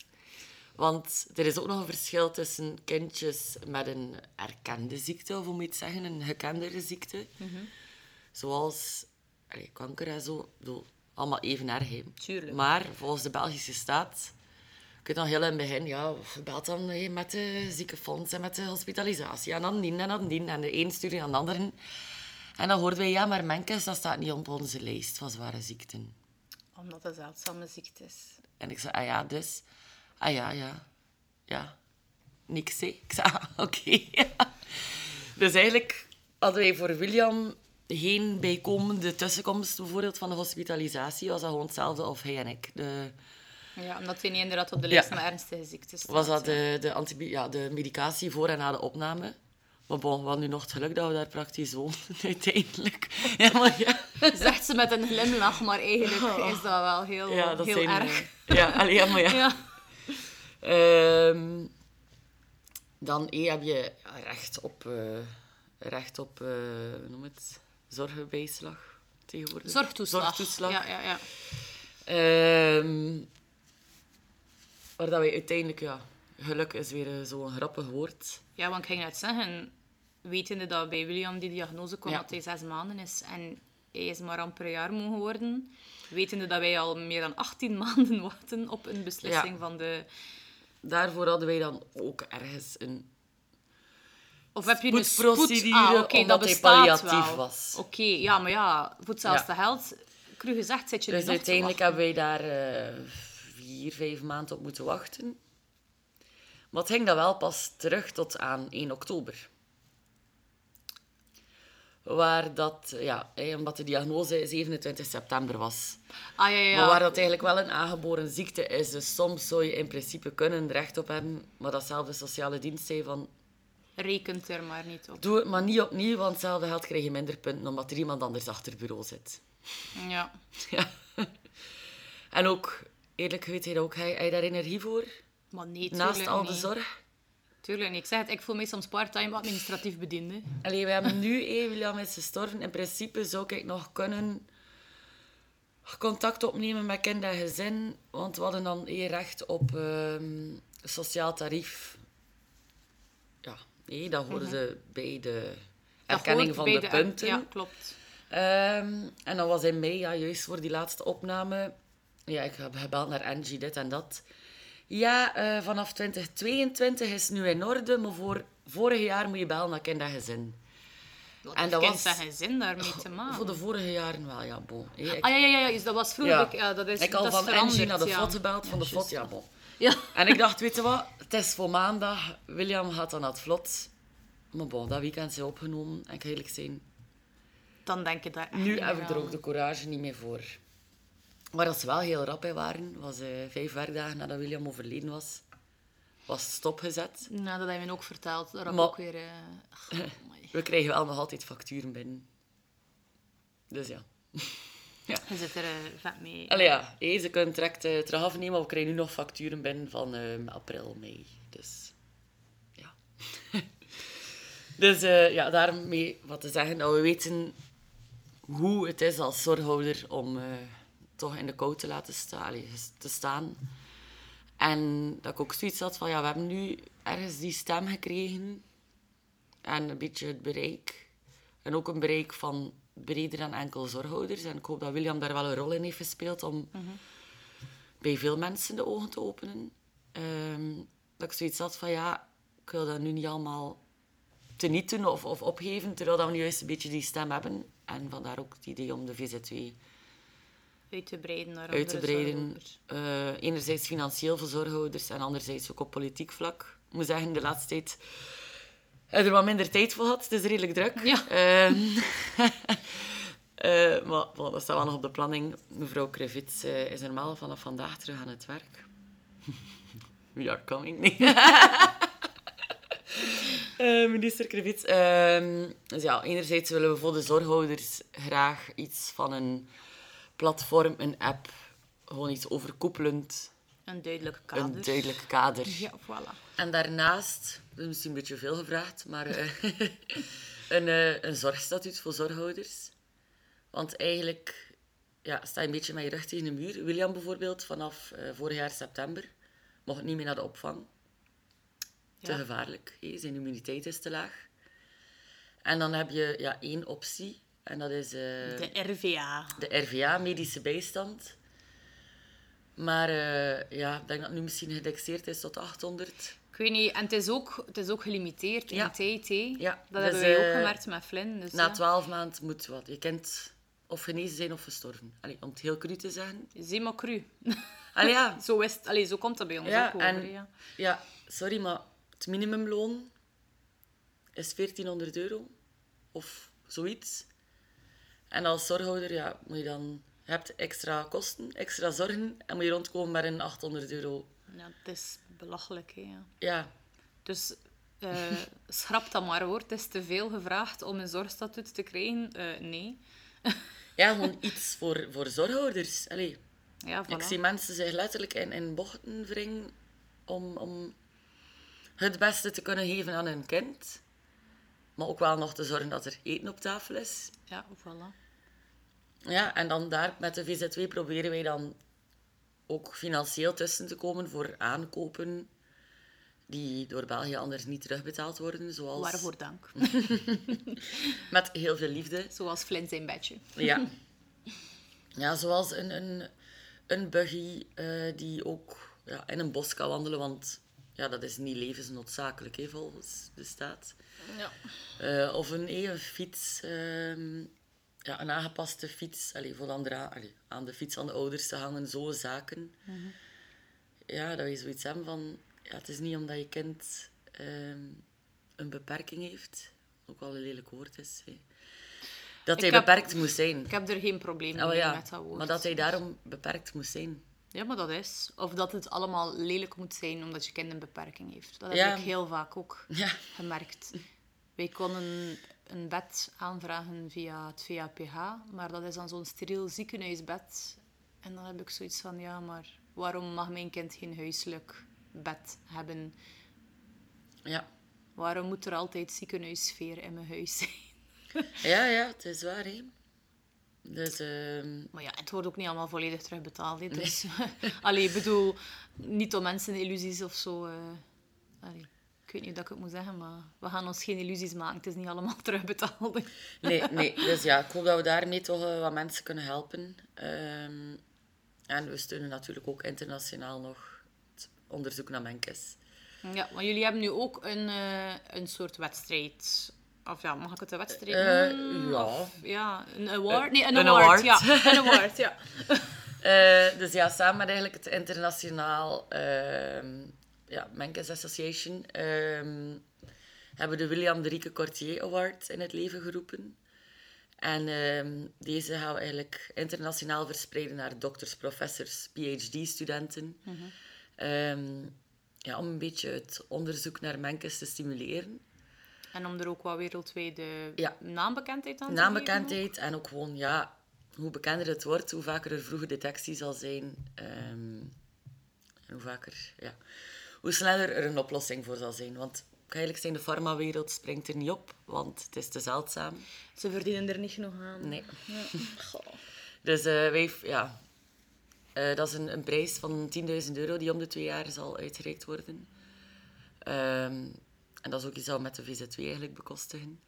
Want er is ook nog een verschil tussen kindjes met een erkende ziekte, of hoe moet je het zeggen, een gekendere ziekte. Zoals allee, kanker en zo. Bedoel, allemaal even erg. hè. Tuurlijk. Maar volgens de Belgische staat, ik nog heel in het begin, ja, belt dan met de ziekenfonds en met de hospitalisatie. En dan die en dan die. En de een stuurde aan de andere. En dan hoorden wij, ja, maar Menkes, dat staat niet op onze lijst van zware ziekten. Omdat het een zeldzame ziekte is. En ik zei, ah ja, dus. Ah ja, ja. Ja. Niks, hè. Ik zei, ah, oké. Dus eigenlijk hadden wij voor William geen bijkomende tussenkomst, bijvoorbeeld van de hospitalisatie. Was dat gewoon hetzelfde of hij en ik. De, Ja, omdat hij niet inderdaad op de Ja. lijst met ernstige ziektes staat. was dat de, de, antibi- ja, de medicatie voor en na de opname. Maar bon, we hadden nu nog het geluk dat we daar praktisch woonden, uiteindelijk. Ja, maar ja. Zegt ze met een glimlach, maar eigenlijk is dat wel heel, Ja, dat heel zijn... erg. eh, Ja, allee, ja, maar ja. Ja. Ehm, dan eh, heb je recht op, eh, recht op hoe noem het, zorgbijslag tegenwoordig. Zorgtoeslag. Zorgtoeslag. Ja, ja, ja. Ehm, waar dat wij uiteindelijk, ja, geluk is weer eh, zo'n grappig woord. ja, want ik ging net zeggen, wetende dat bij William die diagnose kwam Ja. dat hij zes maanden is en hij is maar amper een jaar mogen worden, wetende dat wij al meer dan 18 maanden wachten op een beslissing Ja. van de... Daarvoor hadden wij dan ook ergens een Of heb je een spoed... Ah, oké, omdat dat hij bestaat palliatief wel. was. Oké, ja, maar ja, voor hetzelfde Ja. geld, cru gezegd, zit je Dus uiteindelijk hebben wij daar eh, vier, vijf maanden op moeten wachten. Maar het ging dan wel pas terug tot aan 1 oktober. Waar dat, ja, eh, omdat de diagnose 27 september was. Ah, ja, ja. Maar waar dat eigenlijk wel een aangeboren ziekte is. Dus soms zou je in principe kunnen recht op hebben. Maar datzelfde sociale dienst zei van... Rekent er maar niet op. Doe het maar niet opnieuw, want hetzelfde geld krijg je minder punten omdat er iemand anders achter het bureau zit. Ja. Ja. En ook, eerlijk je ook, heb je daar energie voor? Maar nee, Naast al de zorg? Tuurlijk niet. Ik zeg het, ik voel me soms part-time administratief bediende. Allee, we hebben nu, eh, William is gestorven. In principe zou ik nog kunnen contact opnemen met kind en gezin. Want we hadden dan eh, recht op ehm, sociaal tarief. Nee, dat hoorden ze bij de Dat erkenning van de, punten. Ja, klopt. Ehm, en dan was in mei, ja, juist voor die laatste opname. Ja, ik heb gebeld naar Angie, dit en dat. Ja, eh, vanaf 2022 is het nu in orde, maar voor vorig jaar moet je bellen naar kind en gezin. Wat En dat kind was- en gezin daarmee te maken? Voor de vorige jaren wel, ja, bon. Hey, ik, Ah ja, ja, ja, ja, dat was vroeger. ja. ik- Ja, dat is, ik al dat is van Angie naar de ja. FOT gebeld, van de FOT, ja, bon. Ja. En ik dacht, weet je wat, het is voor maandag, William gaat dan naar het vlot. Maar bon, dat weekend zijn opgenomen en ik ga eerlijk zijn, Dan denk je echt Nu niet heb ik er ook de courage niet meer voor. Waar dat ze wel heel rap bij waren, was eh, vijf werkdagen nadat William overleden was, was het stopgezet. Nou, dat heb je me ook verteld. Maar- ook weer... eh. We krijgen wel nog altijd facturen binnen. Dus ja. Je zit er eh, vet mee. Allee ja, hé, ze kunnen direct eh, terug afnemen, maar we krijgen nu nog facturen binnen van ehm, april, mei. Dus ja. dus eh, ja, daarmee wat te zeggen, dat we weten hoe het is als zorghouder om eh, toch in de kou te laten te staan. En dat ik ook zoiets had van, ja, we hebben nu ergens die stem gekregen en een beetje het bereik. En ook een bereik van breder dan enkel zorghouders. En ik hoop dat William daar wel een rol in heeft gespeeld om bij veel mensen de ogen te openen. Ehm, dat ik zoiets had van, ja, ik wil dat nu niet allemaal tenieten of, of opgeven, terwijl dat we nu juist een beetje die stem hebben. En vandaar ook het idee om de VZW Uit te breiden naar uit te breiden. Eh, enerzijds financieel voor zorghouders en anderzijds ook op politiek vlak. Ik moet zeggen, de laatste tijd heb ik er wat minder tijd voor gehad. Het is redelijk druk. Ja. Ehm, eh, maar dat staat wel nog op de planning. Mevrouw Krevits eh, is normaal vanaf vandaag terug aan het werk. We are coming. Nee. Eh, minister Krevits. Ehm, dus ja, enerzijds willen we voor de zorghouders graag iets van een platform, een app, gewoon iets overkoepelend, Een duidelijke kader. een duidelijk kader. Ja, voilà. En daarnaast, dat is misschien een beetje veel gevraagd, maar eh, een, eh, een zorgstatuut voor zorghouders. Want eigenlijk ja, sta je een beetje met je rug tegen de muur. William bijvoorbeeld, vanaf eh, vorig jaar september, mocht niet meer naar de opvang. Te Ja. gevaarlijk. hè. Zijn immuniteit is te laag. En dan heb je ja, één optie. En dat is eh, De RVA. de RVA, medische bijstand. Maar eh, ja, ik denk dat het nu misschien geïndexeerd is tot 800. Ik weet niet, en het is ook, het is ook gelimiteerd in Ja. tijd. hè. Ja, dat dus, hebben wij ook eh, gemerkt met Flynn. Dus, Na ja. 12 maanden moet wat. Je kent of genezen zijn of gestorven. Allee, om het heel cru te zeggen. Zie maar cru. Allee, ja. zo, is allee, zo komt dat bij ons Ja, ook over. en- ja. ja, sorry, maar het minimumloon is 1400 euro. Of zoiets. En als zorghouder ja, moet je dan... Je hebt extra kosten, extra zorgen. En moet je rondkomen met een 800 euro. ja, het is belachelijk. Hè, ja. Ja, Dus eh, schrap dat maar hoor. Het is te veel gevraagd om een zorgstatuut te krijgen. Eh, nee. ja gewoon iets voor, voor zorghouders. Allee. Ja, voilà. Ik zie mensen zich letterlijk in, in bochten wringen om, om het beste te kunnen geven aan hun kind. Maar ook wel nog te zorgen dat er eten op tafel is. Ja, voilà. Ja, en dan daar met de VZW proberen wij dan ook financieel tussen te komen voor aankopen die door België anders niet terugbetaald worden. Zoals Waarvoor dank. Met heel veel liefde. Zoals Flynn zijn bedje. Ja. Ja, zoals een, een, een buggy eh, die ook ja, in een bos kan wandelen. Want ja, dat is niet levensnoodzakelijk, hè, volgens de staat. Ja. Eh, of een, een fiets, ehm, ja, een aangepaste fiets, allee, aan de fiets aan de ouders te hangen, zo zaken. Ja, dat je zoiets hebben van, ja, het is niet omdat je kind ehm, een beperking heeft, ook wel een lelijk woord is, dat hij heb- beperkt moet zijn. Ik heb er geen probleem Oh, mee ja, met dat woord. maar dat hij daarom beperkt moet zijn. Ja, maar dat is. Of dat het allemaal lelijk moet zijn omdat je kind een beperking heeft. Dat heb Ja. ik heel vaak ook Ja, gemerkt. Wij konden een bed aanvragen via het VAPH, maar dat is dan zo'n steriel ziekenhuisbed. En dan heb ik zoiets van, ja, maar waarom mag mijn kind geen huiselijk bed hebben? ja. Waarom moet er altijd ziekenhuissfeer in mijn huis zijn? Ja, ja, het is waar, hè. Dus, ehm, Maar ja, het wordt ook niet allemaal volledig terugbetaald. hè. Dus, allee, ik bedoel, niet om mensen illusies of zo. eh, allee, ik weet niet hoe dat ik het moet zeggen, maar we gaan ons geen illusies maken. Het is niet allemaal terugbetaald. nee, nee. Dus ja, ik hoop dat we daarmee toch eh, wat mensen kunnen helpen. Ehm, en we steunen natuurlijk ook internationaal nog het onderzoek naar menkes. Ja, maar jullie hebben nu ook een, eh, een soort wedstrijd. Of ja, mag ik het een wedstrijd Eh, noemen? ja. Of, ja, een award? Nee, een, een award. award. Ja, een award, ja. Eh, dus ja, samen met eigenlijk het internationaal ehm ja, Menkes Association ehm, hebben de William de Rieke Cortier Award in het leven geroepen. En ehm, deze gaan we eigenlijk internationaal verspreiden naar dokters, professors, PhD-studenten. Ehm, ja, om een beetje het onderzoek naar menkes te stimuleren. En om er ook wat wereldwijde Ja. naambekendheid aan te Naambekendheid en ook gewoon, ja, hoe bekender het wordt, hoe vaker er vroege detectie zal zijn. en hoe vaker, ja, hoe sneller er een oplossing voor zal zijn. Want ik eerlijk zijn, de farmawereld springt er niet op, want het is te zeldzaam. Ze verdienen er niet genoeg aan. Nee. Goh. Dus eh, wij, ja, eh, dat is een, een prijs van 10.000 euro die om de twee jaar zal uitgereikt worden. Ehm, en dat is ook iets dat we met de VZ2 eigenlijk bekostigen.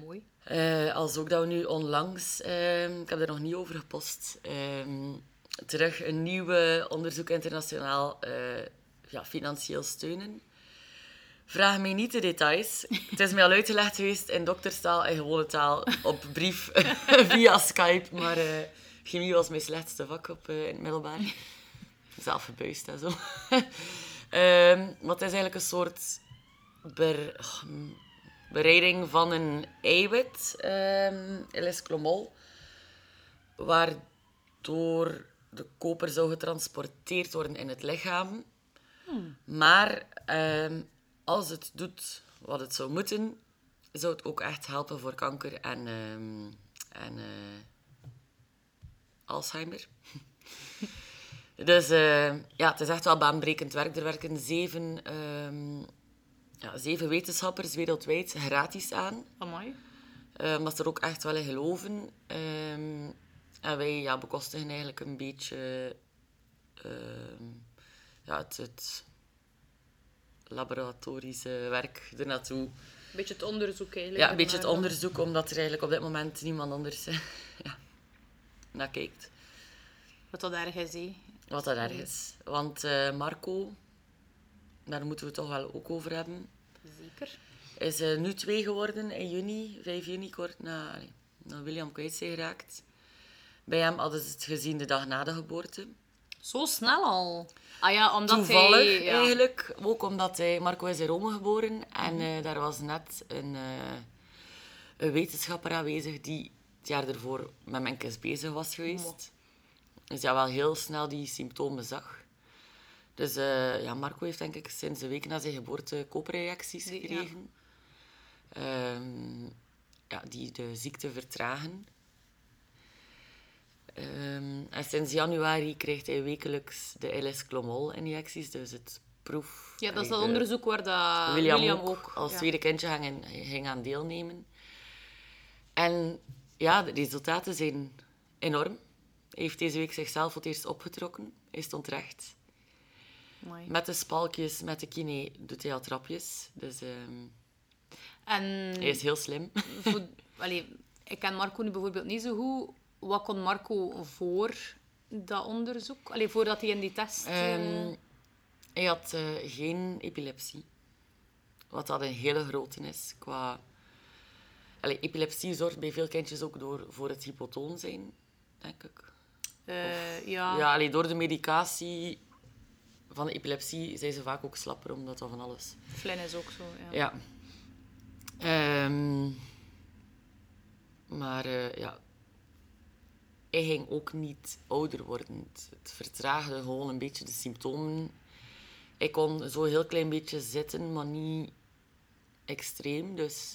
Mooi. Eh, als ook dat we nu onlangs, ehm, ik heb er nog niet over gepost, ehm, terug een nieuwe onderzoek internationaal ja, financieel steunen. Vraag mij niet de details. Het is mij al uitgelegd geweest in dokterstaal en gewone taal op brief via Skype. Maar eh, chemie was mijn slechtste vak op, eh, in het middelbaar. Zelf gebuist en zo. Ehm, maar het is eigenlijk een soort oh, bereiding van een eiwit, ehm L-clomol, waardoor de koper zou getransporteerd worden in het lichaam. Maar ehm, als het doet wat het zou moeten, zou het ook echt helpen voor kanker en, ehm, en eh, Alzheimer. dus eh, ja, het is echt wel baanbrekend werk. Er werken zeven, ehm, ja, zeven wetenschappers wereldwijd gratis aan. Amai. Omdat ze er ook echt wel in geloven. En wij ja, bekostigen eigenlijk een beetje ja, het, het laboratorische werk ernaartoe. Een beetje het onderzoek eigenlijk. Ja, een beetje het onderzoek, omdat er eigenlijk op dit moment niemand anders ja, naar kijkt. Wat dat erg is. Wat dat erg is. Want eh, Marco, daar moeten we het toch wel ook over hebben, Zeker. is eh, nu twee geworden in juni, 5 juni, kort na, na William kwijt zijn geraakt. Bij hem hadden ze het gezien de dag na de geboorte. Zo snel al. Ah ja, omdat Toevallig hij... Ja. eigenlijk, ook omdat hij, Marco is in Rome geboren en eh, daar was net een, eh, een wetenschapper aanwezig die het jaar ervoor met menkes bezig was geweest. Dus ja, wel heel snel die symptomen zag. Dus eh, ja, Marco heeft denk ik sinds een week na zijn geboorte ja. gekregen. Ehm, ja, die de ziekte vertragen. Ehm, en sinds januari krijgt hij wekelijks de LS-clomol-injecties, dus het proef... Ja, dat is dat de- onderzoek waar dat William, William, ook, ook... als ja. tweede kindje ging, ging aan deelnemen. En ja, de resultaten zijn enorm. Hij heeft deze week zichzelf voor het eerst opgetrokken. Hij stond recht. Amai. Met de spalkjes, met de kine doet hij al trapjes. Dus ehm, En hij is heel slim. voor, allee, ik ken Marco nu bijvoorbeeld niet zo goed. Wat kon Marco voor dat onderzoek? Allee, voordat hij in die test... Ehm, Hij had eh, geen epilepsie. Wat dat een hele grote is. Qua... Allee, epilepsie zorgt bij veel kindjes ook door, voor het hypotoon zijn, denk ik. Eh, ja. Ja, allee, door de medicatie van de epilepsie zijn ze vaak ook slapper, omdat dat van alles... Flynn is ook zo, ja. Ja. Ehm, maar ja, hij ging ook niet ouder worden. Het, vertraagde gewoon een beetje de symptomen. Ik kon zo heel klein beetje zitten, maar niet extreem. Dus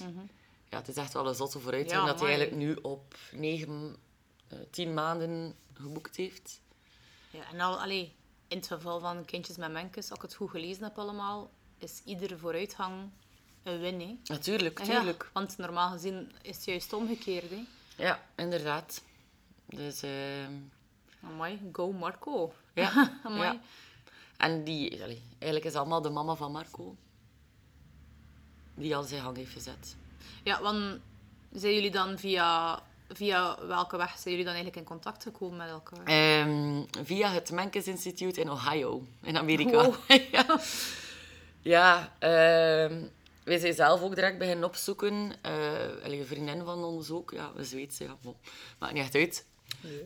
ja, het is echt wel een zotte vooruitgang Ja, dat hij eigenlijk nu op negen, eh, tien maanden geboekt heeft. Ja, en al, allee, in het geval van kindjes met menkes, als ik het goed gelezen heb allemaal, is iedere vooruitgang een win. Hè. Natuurlijk, Ja, tuurlijk. want normaal gezien is het juist omgekeerd. Hè. Ja, inderdaad. Dus... ehm, Amai, go Marco. Ja, Amai. ja. En die, allee, eigenlijk is allemaal de mama van Marco. Die al zijn gang heeft gezet. Ja, want zijn jullie dan via, via welke weg zijn jullie dan eigenlijk in contact gekomen met elkaar? Ehm, via het Menkes Institute in Ohio, in Amerika. Wow. ja, ja ehm, wij zijn zelf ook direct beginnen opzoeken. Allee, een vriendin van ons ook, ja, een Zweedse, ja, bon, maakt niet echt uit.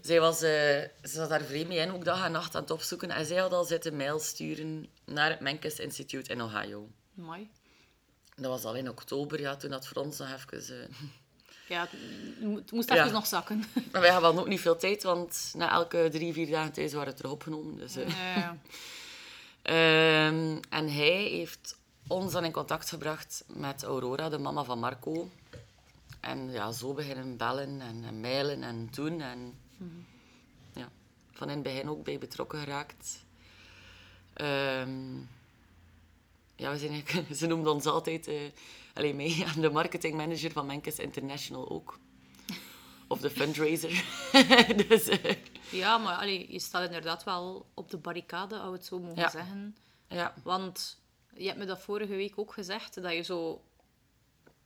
Zij was, eh, ze zat daar vreemd mee in, ook dag en nacht aan het opzoeken. En zij had al zitten mail sturen naar het Menkes Institute in Ohio. Amai. Dat was al in oktober, ja, toen dat voor ons nog even... eh, Ja, het mo- het moest Ja. even nog zakken. Maar wij hadden ook niet veel tijd, want na elke drie, vier dagen thuis waren we terug opgenomen. Dus, eh. Ja. Ehm, en hij heeft ons dan in contact gebracht met Aurora, de mama van Marco. En ja, zo beginnen bellen en, en mailen en doen. En ja, van in het begin ook bij betrokken geraakt. Ehm, ja, we zijn ze noemden ons altijd, eh alleen mij, en de marketingmanager van Menkes International ook. Of de fundraiser. dus, eh, Ja, maar allee, je staat inderdaad wel op de barricade, als we het zo mogen Ja. zeggen. ja. Want je hebt me dat vorige week ook gezegd, dat je zo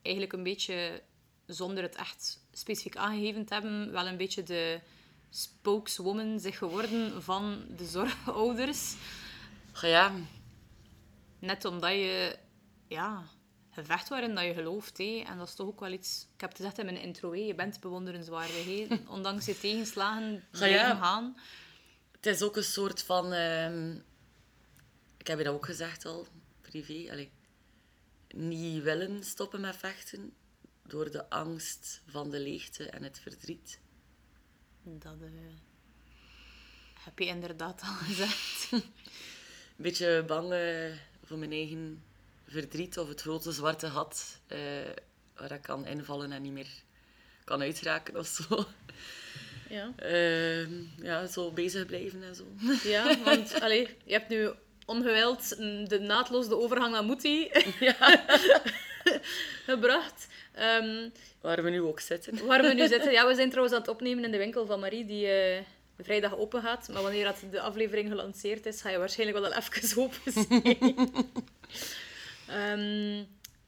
eigenlijk een beetje, zonder het echt specifiek aangegeven te hebben, wel een beetje de spokeswoman zich geworden van de zorgouders. ja, Net omdat je, ja, gevecht waarin dat je gelooft. Hé. En dat is toch ook wel iets... Ik heb het gezegd in mijn intro, hé. je bent bewonderenswaardig. Hé. Ondanks je tegenslagen blijven gaan. Het is ook een soort van... ehm, ik heb je dat ook gezegd al, privé. Allee, niet willen stoppen met vechten door de angst van de leegte en het verdriet. Dat eh, heb je inderdaad al gezegd. Een beetje bang eh, voor mijn eigen verdriet of het grote zwarte gat eh, waar ik kan invallen en niet meer kan uitraken of zo. Ja. Ehm, ja, zo bezig blijven en zo. Ja, want allee, je hebt nu ongewild de naadloos de overgang naar Moetie gebracht. Ehm, Waar we nu ook zitten. waar we nu zitten. Ja, we zijn trouwens aan het opnemen in de winkel van Marie, die eh, vrijdag open gaat. Maar wanneer dat de aflevering gelanceerd is, ga je waarschijnlijk wel al even open zijn. Ehm,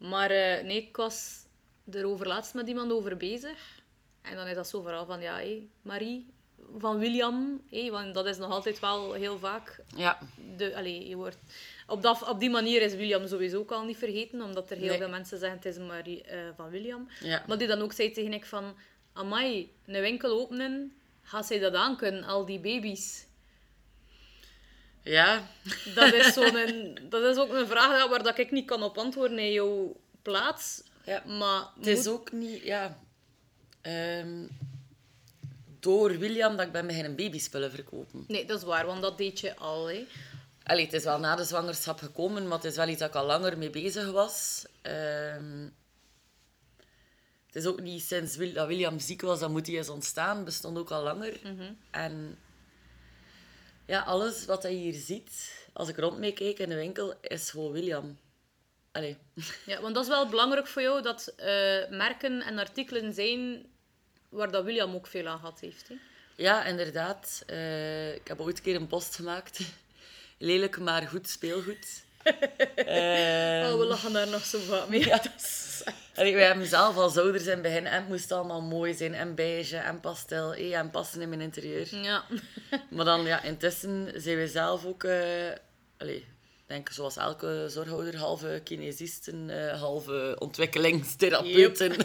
maar eh, nee, ik was er over laatst met iemand over bezig. En dan is dat zo vooral van, ja, hé, Marie van William. hé, want dat is nog altijd wel heel vaak Ja, de, allee, je wordt, op, dat, op die manier is William sowieso ook al niet vergeten, omdat er heel Nee. veel mensen zeggen het is Marie eh, van William. Ja. Maar die dan ook zei tegen ik van, amai, een winkel openen, gaat zij dat aan kunnen, al die baby's? ja. Dat is, zo'n, dat is ook een vraag waar dat ik niet kan op antwoorden in jouw plaats. Ja. Maar Het is ook niet, ja. ehm, door William dat ik ben beginnen babyspullen verkopen. Nee, dat is waar, want dat deed je al. Hè. Allee, het is wel na de zwangerschap gekomen, maar het is wel iets dat ik al langer mee bezig was. Ehm, het is ook niet sinds Wil- dat William ziek was dat moet hij is ontstaan, bestond ook al langer. En ja, alles wat je hier ziet, als ik rond mee kijk in de winkel, is gewoon William. Allee. Ja, want dat is wel belangrijk voor jou, dat eh, merken en artikelen zijn waar dat William ook veel aan gehad heeft. Hè. Ja, inderdaad. Eh, ik heb ooit een keer een post gemaakt. Lelijk, maar goed speelgoed. Eh, Oh, we lachen daar nog zo vaak mee. Ja. Allee, wij hebben zelf als ouders in het begin en het moest allemaal mooi zijn en beige en pastel eh, en passen in mijn interieur. Ja. Maar dan, ja, intussen zijn we zelf ook... eh allee, denk zoals elke zorghouder, halve kinesisten, eh, halve ontwikkelingstherapeuten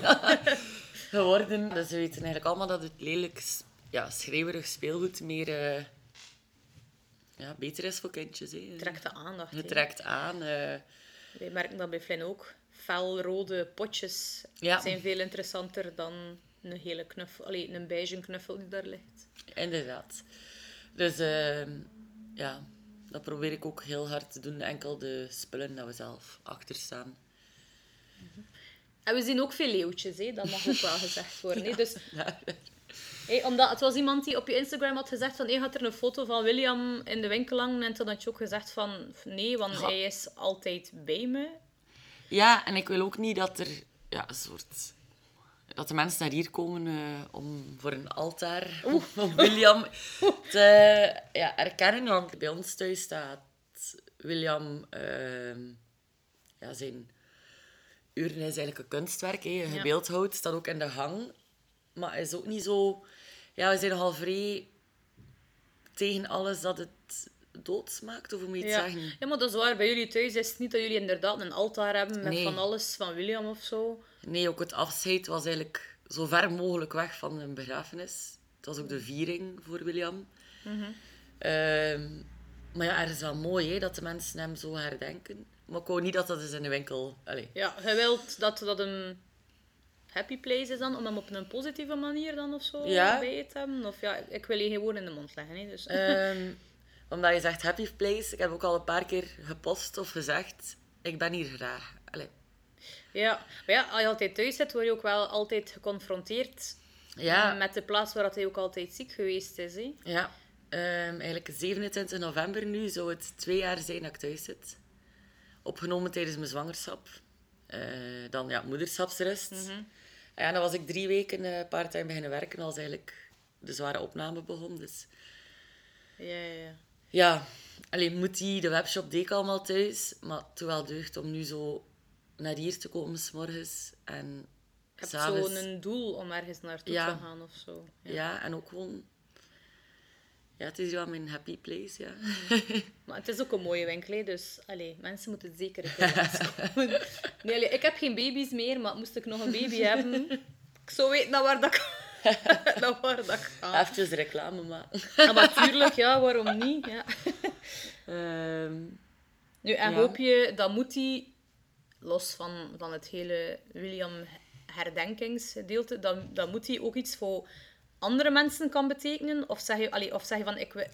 geworden. Dus we weten eigenlijk allemaal dat het lelijk, ja, schreeuwerig speelgoed meer eh, ja, beter is voor kindjes. Hè. Trekt de aandacht. hè. Het trekt aan. eh, Wij merken dat bij Flynn ook. Felrode potjes Ja. zijn veel interessanter dan een hele knuffel, allee, een beige knuffel die daar ligt. Inderdaad. Dus ehm, ja, dat probeer ik ook heel hard te doen. Enkel de spullen dat we zelf achter staan. En we zien ook veel leeuwtjes, hè? dat mag ook wel gezegd worden. hè. Dus, Ja. Omdat het was iemand die op je Instagram had gezegd van, hey, had er een foto van William in de winkel hangen? En toen had je ook gezegd van, nee, want Ja. hij is altijd bij me. Ja, en ik wil ook niet dat er ja, een soort... Dat de mensen naar hier komen eh, om voor een altaar om William te ja, erkennen. Want bij ons thuis staat William... ehm, ja, zijn urne is eigenlijk een kunstwerk. Hè, beeldhouw staat ook in de gang. Maar hij is ook niet zo... Ja, we zijn nogal vrij tegen alles dat het doodsmaakt, of hoe moet je het Ja. zeggen? ja, maar dat is waar. Bij jullie thuis is het niet dat jullie inderdaad een altaar hebben met Nee. van alles van William of zo. Nee, ook het afscheid was eigenlijk zo ver mogelijk weg van een begrafenis. Het was ook de viering voor William. Ehm, maar ja, er is wel mooi hè, dat de mensen hem zo herdenken. Maar ik wou niet dat dat eens in de winkel... Allee. Ja, je wilt dat dat een happy place is dan, om hem op een positieve manier dan of zo Ja. bij te hebben? Of ja, ik wil je geen woorden in de mond leggen. Hè, dus. Ehm, omdat je zegt happy place. Ik heb ook al een paar keer gepost of gezegd... Ik ben hier graag. Allee. ja. Maar ja, als je altijd thuis zit, word je ook wel altijd geconfronteerd Ja, met de plaats waar hij ook altijd ziek geweest is. Hè. ja. Ehm, eigenlijk 27 november nu zou het twee jaar zijn dat ik thuis zit. Opgenomen tijdens mijn zwangerschap. Eh, dan ja, moederschapsrust. En ja, dan was ik drie weken eh part-time beginnen werken als eigenlijk de zware opname begon. Dus Ja, ja, ja. ja, alleen moet die, de webshop deed ik allemaal thuis. Maar het doet wel deugd om nu zo naar hier te komen s'morgens. En heb zo'n een doel om ergens naartoe Ja. te gaan of zo. Ja. Ja, en ook gewoon... Ja, het is wel mijn happy place, ja. Maar het is ook een mooie winkel, hè, dus allee, mensen moeten het zeker een. Nee, allee, ik heb geen baby's meer, maar moest ik nog een baby hebben, ik zou weten naar waar dat naar waar dat ik ga. Even reclame maken. Ja, maar tuurlijk, ja, waarom niet? Ja. Ehm, Nu, en Ja. hoop je, dat moet hij, los van, van het hele William herdenkingsgedeelte, dat, dat moet hij ook iets voor andere mensen kan betekenen? Of zeg je, allee, of zeg je van, ik,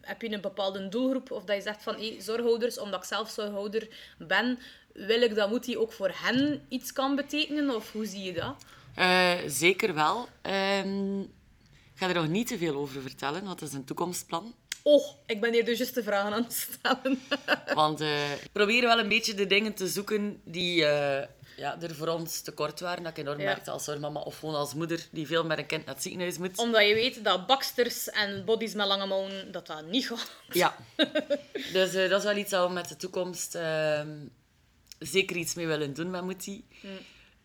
heb je een bepaalde doelgroep? Of dat je zegt van, hey, zorghouders, omdat ik zelf zorghouder ben, wil ik dat moet hij ook voor hen iets kan betekenen? Of hoe zie je dat? eh, zeker wel. Ehm, ik ga er nog niet te veel over vertellen, want dat is een toekomstplan. Oh, ik ben hier dus juist de vragen aan het stellen. Want eh, ik probeer wel een beetje de dingen te zoeken die eh, ja, er voor ons tekort waren. Dat ik enorm Ja. merkte als zorgmama of gewoon als moeder die veel met een kind naar het ziekenhuis moet. Omdat je weet dat baksters en bodies met lange mouwen, dat dat niet gaat. Ja. dus eh, dat is wel iets dat we met de toekomst ehm, zeker iets mee willen doen met Moetie.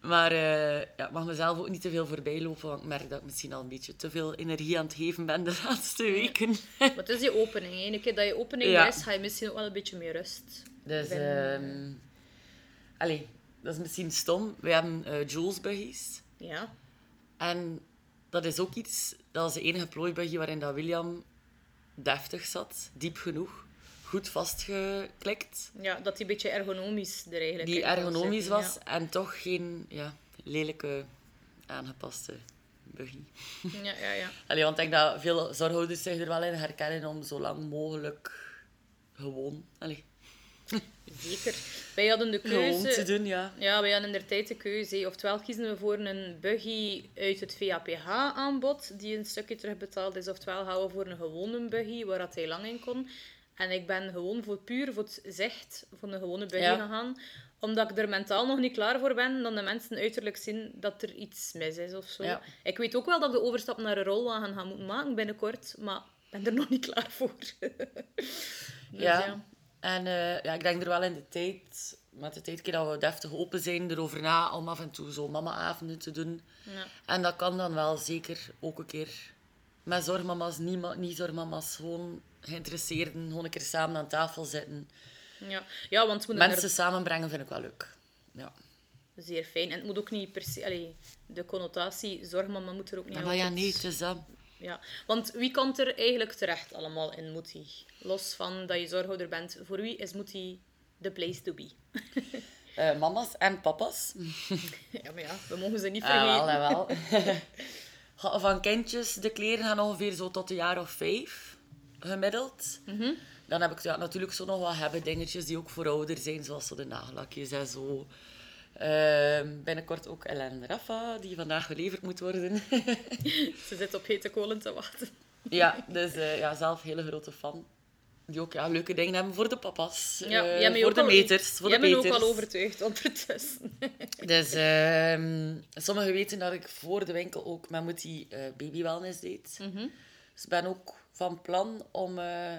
Maar eh, ja, ik mag mezelf ook niet te veel voorbij lopen, want ik merk dat ik misschien al een beetje te veel energie aan het geven ben de laatste weken. Maar het is die opening. Een keer dat je opening Ja. is, ga je misschien ook wel een beetje meer rust. Dus, Ben- ehm allee, dat is misschien stom. We hebben eh Jules buggies. Ja. En dat is ook iets, dat is de enige plooibuggy waarin dat William deftig zat, diep genoeg, goed vastgeklikt. ja, dat die een beetje ergonomisch er eigenlijk Die ergonomisch was en toch geen ja, lelijke aangepaste buggy. Ja, ja, ja. ja. Allee, want ik denk dat veel zorghouders zich er wel in herkennen om zo lang mogelijk gewoon, allee, Zeker. Wij hadden de gewoon te keuze... doen, ja. Ja, wij hadden in de tijd de keuze. Oftewel kiezen we voor een buggy uit het VAPH-aanbod, die een stukje terugbetaald is. Oftewel gaan we voor een gewone buggy, waar dat hij lang in kon. En ik ben gewoon voor puur voor het zicht voor een gewone buggy Ja. gegaan. Omdat ik er mentaal nog niet klaar voor ben, dan de mensen uiterlijk zien dat er iets mis is of zo. Ja. Ik weet ook wel dat ik de overstap naar een rolwagen ga moeten maken binnenkort, maar ik ben er nog niet klaar voor. Dus ja. En eh, ja, ik denk er wel in de tijd, met de tijd keer dat we deftig open zijn, erover na om af en toe zo mama-avonden te doen. Ja. En dat kan dan wel zeker ook een keer met zorgmama's, niet, niet zorgmama's, gewoon geïnteresseerden, gewoon een keer samen aan tafel zitten. Ja, ja want Mensen samenbrengen vind ik wel leuk. Ja. er zeer fijn. En het moet ook niet per se... Allee, de connotatie zorgmama moet er ook niet Maar Ah, ja, altijd- nee, het is dat. Ja, want wie komt er eigenlijk terecht allemaal in Moetie? Los van dat je zorghouder bent, voor wie is Moetie the place to be? Eh, mama's en papa's. Ja, maar ja, we mogen ze niet Ja, vergeten. wel, ja, wel. Ga- Van kindjes, de kleren gaan ongeveer zo tot een jaar of vijf, gemiddeld. Mhm. Dan heb ik ja, natuurlijk zo nog wat hebben dingetjes die ook voor ouder zijn, zoals zo de nagellakjes en zo. Ehm, binnenkort ook Ellen Rafa, die vandaag geleverd moet worden. Ze zit op hete kolen te wachten. ja, dus eh, ja, zelf hele grote fan. Die ook ja, leuke dingen hebben voor de papa's. Ja, eh, jij voor ook de meters. Voor Jij de bent ook peters. al overtuigd ondertussen. Dus ehm, sommigen weten dat ik voor de winkel ook met Moetie eh baby wellness deed. Mhm. Dus ik ben ook van plan om eh,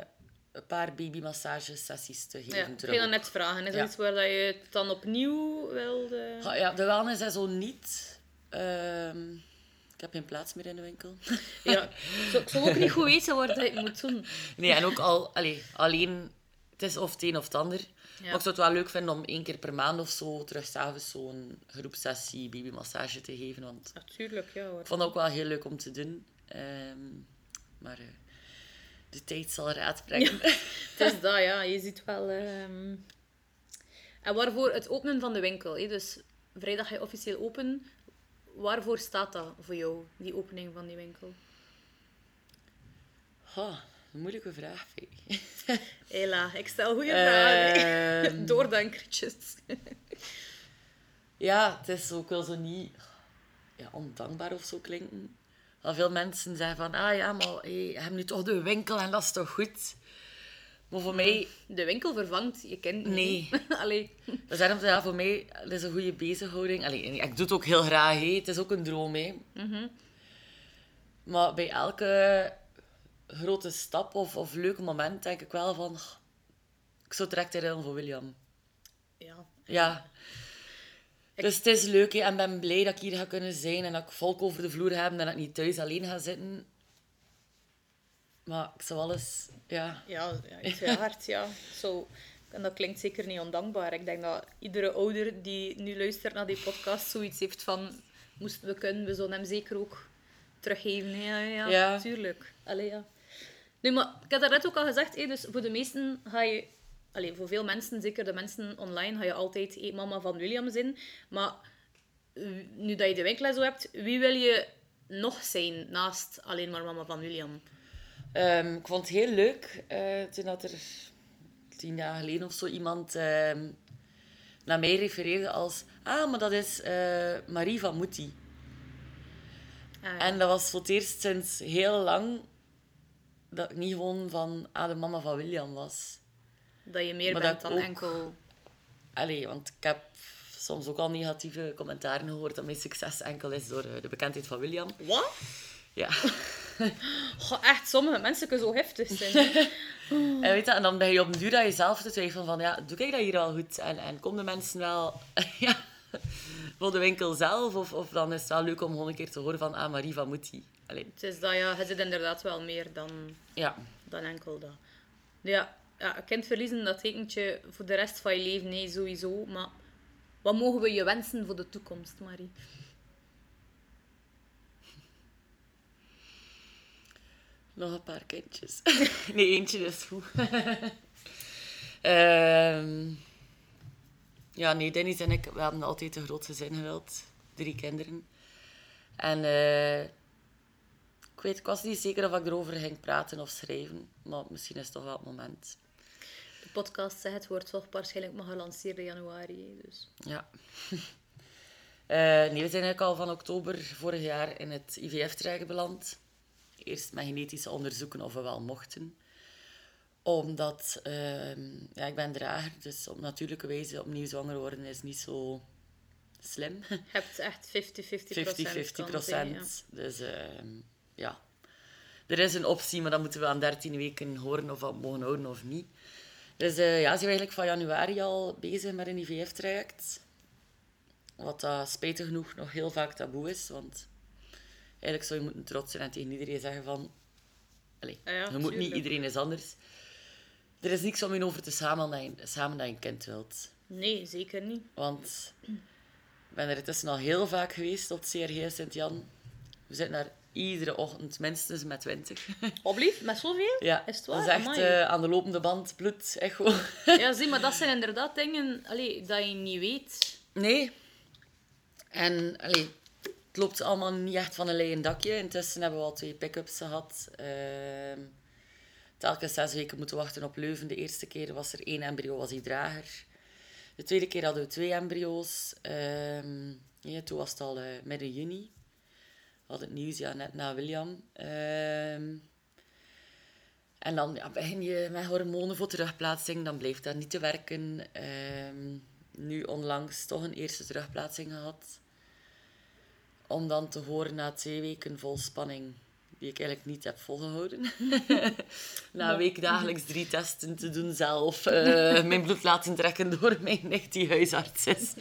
een paar babymassagesessies te geven. Ja, ik ging dat net vragen. Is Ja. dat iets waar dat je het dan opnieuw wilde... Ja, ja, de wellness is zo niet. Ik heb geen plaats meer in de winkel. Ja, zo, ik zou ook niet goed weten waar dat je het moet doen. Nee, en ook al, allee, alleen, het is of het een of het ander. Maar ik zou het wel leuk vinden om één keer per maand of zo terug s'avonds zo'n groepsessie babymassage te geven. Want Natuurlijk, ja hoor. ik vond het ook wel heel leuk om te doen. Ehm, maar eh, de tijd zal raad brengen. Het is dat, ja. Je ziet wel... ehm, En waarvoor het openen van de winkel. Hè? Dus vrijdag ga je officieel open. Waarvoor staat dat voor jou, die opening van die winkel? Ha, een moeilijke vraag, Fee. Hela, ik stel goede vragen. hè. Ehm. Doordenkertjes. Ja, het is ook wel zo niet ja, ondankbaar of zo klinken. Al veel mensen zeggen van, ah ja, maar hey, je hebt nu toch de winkel en dat is toch goed? Maar voor mij, De winkel vervangt je kind. Nee. Allee. is ja, voor mij dat is een goede bezighouding. Allee, ik doe het ook heel graag, het is ook een droom. Hè. Maar bij elke grote stap of, of leuk moment denk ik wel van, "Ah, ik zou direct herinneren voor William. Ja. Ja. Dus het is leuk en ik ben blij dat ik hier ga kunnen zijn en dat ik volk over de vloer heb en dat ik niet thuis alleen ga zitten. Maar ik zou alles, ja. Ja, ja uiteraard, ja. Zo, en dat klinkt zeker niet ondankbaar. Ik denk dat iedere ouder die nu luistert naar die podcast zoiets heeft van... Moesten we kunnen, we zullen hem zeker ook teruggeven. hè. Ja, ja, Ja. tuurlijk. Allee, ja. Nu, maar ik had daarnet ook al gezegd, hè, dus voor de meesten ga je... Allee, voor veel mensen, zeker de mensen online, ga je altijd mama van William zijn. Maar eh, nu dat je de winkel zo hebt, wie wil je nog zijn naast alleen maar mama van William? Ehm, ik vond het heel leuk eh, toen dat er tien jaar geleden of zo iemand ehm, naar mij refereerde als... Ah, maar dat is eh, Marie van Moetie. Ah, ja. En dat was voor het eerst sinds heel lang dat ik niet gewoon van ah, de mama van William was. Dat je meer Maar bent dan ook- enkel... Allee, want ik heb soms ook al negatieve commentaren gehoord dat mijn succes enkel is door eh, de bekendheid van William. Wat? Ja. Goh, echt, sommige mensen kunnen zo heftig zijn. En, weet je, en dan ben je op een duur aan jezelf te twijfelen van, ja, doe ik dat hier wel goed? En, en komen de mensen wel ja, voor de winkel zelf? Of, of dan is het wel leuk om gewoon een keer te horen van, ah, Marie van Moetie. Allee, Het is dat, ja, je zit inderdaad wel meer dan, ja. dan enkel dat. Ja, ja, kind verliezen, dat tekent je voor de rest van je leven, nee, sowieso. Maar wat mogen we je wensen voor de toekomst, Marie? Nog een paar kindjes. nee, eentje is goed. Ehm, ja, nee, Dennis en ik we hebben altijd een groot gezin gewild. Drie kinderen. En eh, ik weet, ik was niet zeker of ik erover ging praten of schrijven. Maar misschien is het toch wel het moment. De podcast zegt, het wordt toch waarschijnlijk maar gelanceerd in januari. Dus. Ja. Eh, nee, we zijn eigenlijk al van oktober vorig jaar in het IVF-traject beland. Eerst met genetische onderzoeken of we wel mochten. Omdat, ehm, ja, ik ben drager, dus op natuurlijke wijze opnieuw zwanger worden is niet zo slim. Je hebt echt 50-50% 50-50 procent. Dus ehm, ja, er is een optie, maar dan moeten we aan 13 weken horen of we mogen houden of niet. Dus eh, ja, zijn we eigenlijk van januari al bezig met een IVF-traject. Wat dat spijtig genoeg nog heel vaak taboe is, want eigenlijk zou je moeten trots zijn en tegen iedereen zeggen van... Allee, Ja, ja, je moet niet, iedereen is anders. er is niks om je over te samen dat je, samen dat je een kind wilt. Nee, zeker niet. Want ik ben er intussen al heel vaak geweest op het CRG Sint-Jan. We zitten daar iedere ochtend minstens met 20. Oblief, met zoveel? Ja, Is het dat waar? is echt eh, aan de lopende band, bloed, echo. Ja, zie, maar dat zijn inderdaad dingen allee, dat je niet weet. Nee. En allee, het loopt allemaal niet echt van een leien dakje. Intussen hebben we al twee pick-ups gehad. Ehm telkens zes weken moeten wachten op Leuven. De eerste keer was er één embryo, was die drager. De tweede keer hadden we twee embryo's. Ehm, ja, toen was het al eh, midden juni. We hadden het nieuws ja, net na William. Ehm, en dan ja, begin je met hormonen voor terugplaatsing. Dan blijft dat niet te werken. Nu onlangs toch een eerste terugplaatsing gehad. Om dan te horen na twee weken vol spanning, die ik eigenlijk niet heb volgehouden. na een week dagelijks drie testen te doen zelf. eh, mijn bloed laten trekken door mijn nicht die huisarts is.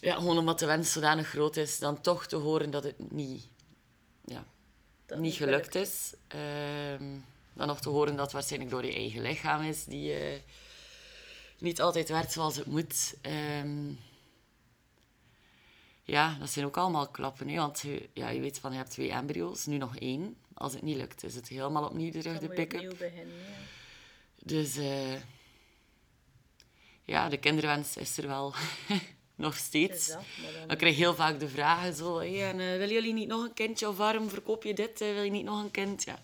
Ja, gewoon omdat de wens zodanig groot is, dan toch te horen dat het niet, ja, Dat niet gelukt is. Ehm, dan nog te horen dat het waarschijnlijk door je eigen lichaam is, die eh, niet altijd werkt zoals het moet. Ehm, ja, dat zijn ook allemaal klappen. Hè? Want je, ja, je weet van, je hebt twee embryo's, nu nog één. Als het niet lukt, is het helemaal opnieuw terug de pick-up. beginnen. Ja. Dus eh, ja, de kinderwens is er wel nog steeds. dat, dan- krijg heel vaak de vragen zo, hey, en, eh, willen jullie niet nog een kindje? Of waarom verkoop je dit? Eh, wil je niet nog een kind? Ja.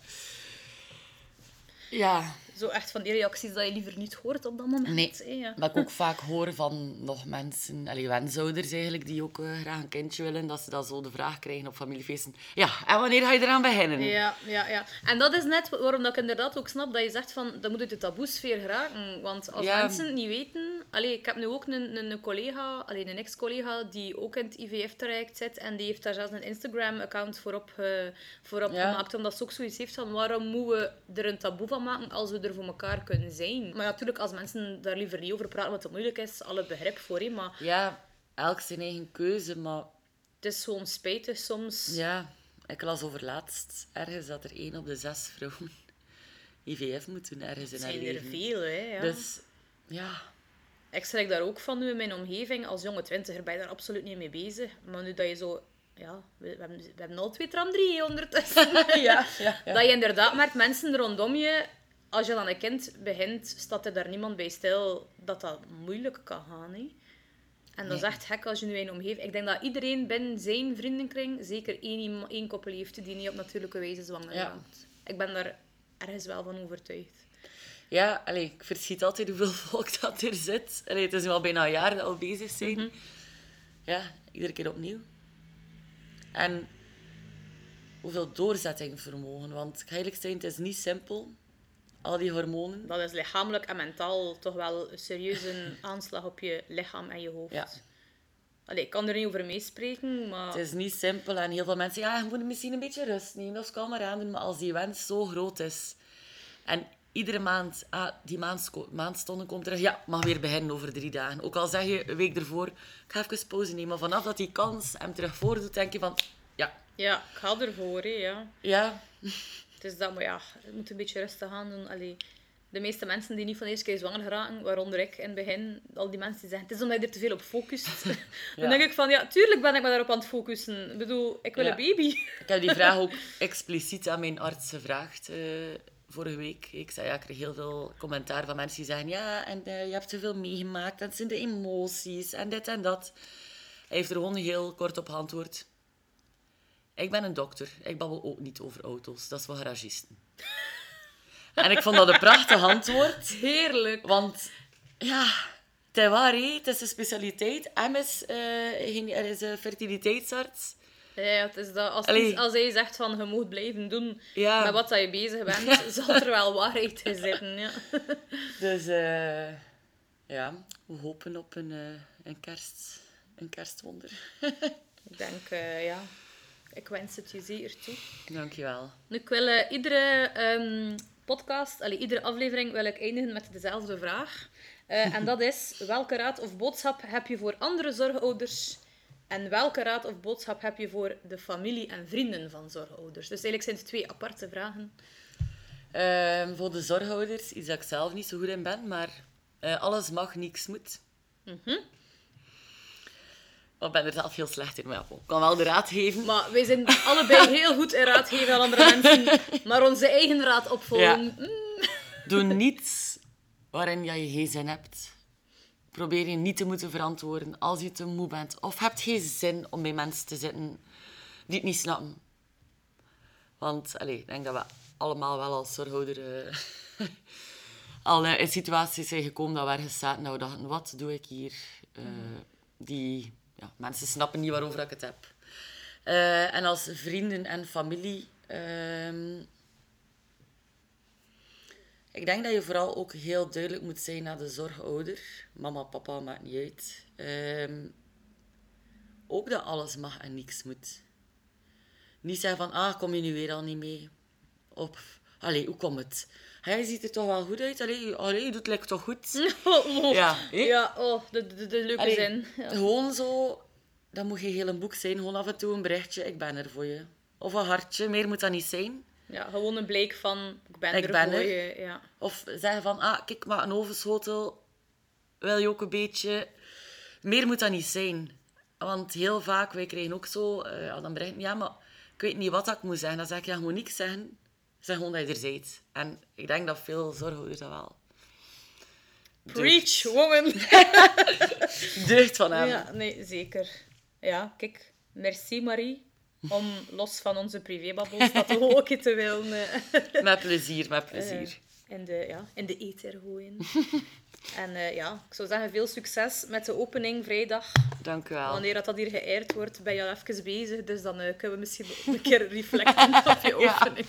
Ja, Zo echt van die reacties dat je liever niet hoort op dat moment. Nee. ja. ik ook vaak hoor van nog mensen, allee, wensouders eigenlijk, die ook eh, graag een kindje willen, dat ze dan zo de vraag krijgen op familiefeesten. Ja, en wanneer ga je eraan beginnen? Ja, ja, ja. En dat is net waarom dat ik inderdaad ook snap dat je zegt van, dat moet uit de taboesfeer geraken. Want als Ja. mensen niet weten... Allee, ik heb nu ook een, een, een collega, allee, een ex-collega, die ook in het IVF-traject zit. En die heeft daar zelfs een Instagram-account voor, op, eh, voor opgemaakt. Omdat ze ook zoiets heeft van, waarom moeten we er een taboe van maken als we er voor elkaar kunnen zijn? Maar natuurlijk, als mensen daar liever niet over praten, wat het moeilijk is, alle begrip voor. hè, Maar Ja, elk zijn eigen keuze, maar het is gewoon spijtig soms. ja, ik las over laatst ergens dat er één op de zes vrouwen IVF moet doen ergens in haar zijn er leven. veel, hè. Ja. Dus ja, Ik schrik daar ook van nu in mijn omgeving. Als jonge twintiger ben je daar absoluut niet mee bezig. Maar nu dat je zo... Ja, we, we hebben, we hebben al twee tram drie ondertussen. ja, ja, ja. Dat je inderdaad merkt, mensen rondom je... Als je dan een kind begint, staat er daar niemand bij stil dat dat moeilijk kan gaan. Hè? En dat is echt gek als je nu in een omgeving... Ik denk dat iedereen binnen zijn vriendenkring zeker één, één koppel heeft die niet op natuurlijke wijze zwanger Ja. Ik ben daar ergens wel van overtuigd. Ja, allee, ik verschiet altijd hoeveel volk dat er zit. Allee, het is nu al bijna een jaar dat we al bezig zijn. Mhm. Ja, iedere keer opnieuw. En hoeveel doorzettingsvermogen. Want ik ga eerlijk zijn, het is niet simpel. Al die hormonen. Dat is lichamelijk en mentaal toch wel een serieuze aanslag op je lichaam en je hoofd. Ja. Allee, ik kan er niet over meespreken, maar... Het is niet simpel. En heel veel mensen ja, je moet misschien een beetje rust nemen of kalm maar aan doen. Maar als die wens zo groot is en iedere maand, ah, die maandstonden komt terug, ja, mag weer beginnen over drie dagen. Ook al zeg je een week ervoor, ik ga even pauze nemen. Maar vanaf dat die kans hem terug voordoet, denk je van, ja, Ja, ik ga ervoor, hè, ja. ja, Het is dat, maar ja, moet een beetje rustig aan doen. Allee, de meeste mensen die niet van de eerste keer zwanger geraken, waaronder ik in het begin, al die mensen die zeggen, het is omdat je er te veel op focust. Ja. Dan denk ik van, ja, tuurlijk ben ik me daarop aan het focussen. Ik bedoel, ik wil Ja. een baby. Ik heb die vraag ook expliciet aan mijn arts gevraagd eh, vorige week. Ik zei, ja, ik kreeg heel veel commentaar van mensen die zeggen, ja, en eh, je hebt zoveel meegemaakt, en het zijn de emoties, en dit en dat. Hij heeft er gewoon heel kort op geantwoord. Ik ben een dokter, ik babbel ook niet over auto's, dat is voor garagisten. en ik vond dat een prachtig antwoord, Heerlijk. want ja, het is waar, hè. het is een specialiteit. M is, eh, er is een fertiliteitsarts. Ja, het is dat. Als, Allee. als hij zegt van, je moet blijven doen Ja. met wat dat je bezig bent, zal er wel waarheid in zitten, ja. Dus eh, ja, we hopen op een, eh, een, kerst, een kerstwonder. Ik denk, ja, ik wens het je zeer toe. Dankjewel. Nu, ik wil eh, iedere ehm, podcast, allee, iedere aflevering wil ik eindigen met dezelfde vraag. Eh, en dat is, welke raad of boodschap heb je voor andere zorgouders? En welke raad of boodschap heb je voor de familie en vrienden van zorgouders? Dus eigenlijk zijn het twee aparte vragen. Ehm, voor de zorghouders, iets dat ik zelf niet zo goed in ben, maar eh, alles mag, niks moet. Ik ben er zelf heel slecht in, maar ik kan wel de raad geven. Maar wij zijn allebei heel goed in raad geven aan andere mensen. Maar onze eigen raad opvolgen. Ja. mm, Doe niets waarin je geen zin hebt. Probeer je niet te moeten verantwoorden als je te moe bent. Of hebt geen zin om bij mensen te zitten die het niet snappen. Want allee, ik denk dat we allemaal wel als zorghouder eh, al eh, in situaties zijn gekomen dat we ergens zaten en we dachten, wat doe ik hier? Eh, die, ja, mensen snappen niet waarover ik het heb. Eh, en als vrienden en familie... ehm, ik denk dat je vooral ook heel duidelijk moet zijn naar de zorgouder. Mama, papa, maakt niet uit. Ehm, ook dat alles mag en niks moet. Niet zeggen van, ah, kom je nu weer al niet mee? Of, allee, hoe komt het? Hij ziet er toch wel goed uit? Allee, allee je doet het lekker toch goed? Oh, oh. Ja? Ja, oh, de, de, de leuke Allee, zin. Ja. Gewoon zo, dat moet geen heel een boek zijn. Gewoon af en toe een berichtje, ik ben er voor je. Of een hartje, meer moet dat niet zijn. ja, gewoon een blijk van, ik ben Ik er ben voor er. je. Ja. Of zeggen van, ah, kijk, maar een ovenschotel wil je ook een beetje... Meer moet dat niet zijn. Want heel vaak, wij krijgen ook zo, als dan berichten, ja, maar ik weet niet wat dat ik moet zeggen. Dan zeg ik, ja, je moet niks zeggen. Zeg gewoon dat je er bent. En ik denk dat veel zorghouders dat wel Preach, woman. deugd van hebben. Ja, nee, zeker. Ja, kijk, merci Marie. Om los van onze privébabbels dat ook te willen eh, Met plezier, met plezier. in, de, ja, in de ether gooien. En eh, ja, ik zou zeggen, veel succes met de opening vrijdag. Dank u wel. Wanneer dat, dat hier geëerd wordt, ben je al even bezig. Dus dan eh, kunnen we misschien een keer reflecten op je Ja. opening.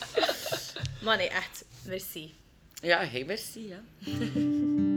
Maar nee, echt, merci. Ja, hey, merci. Ja.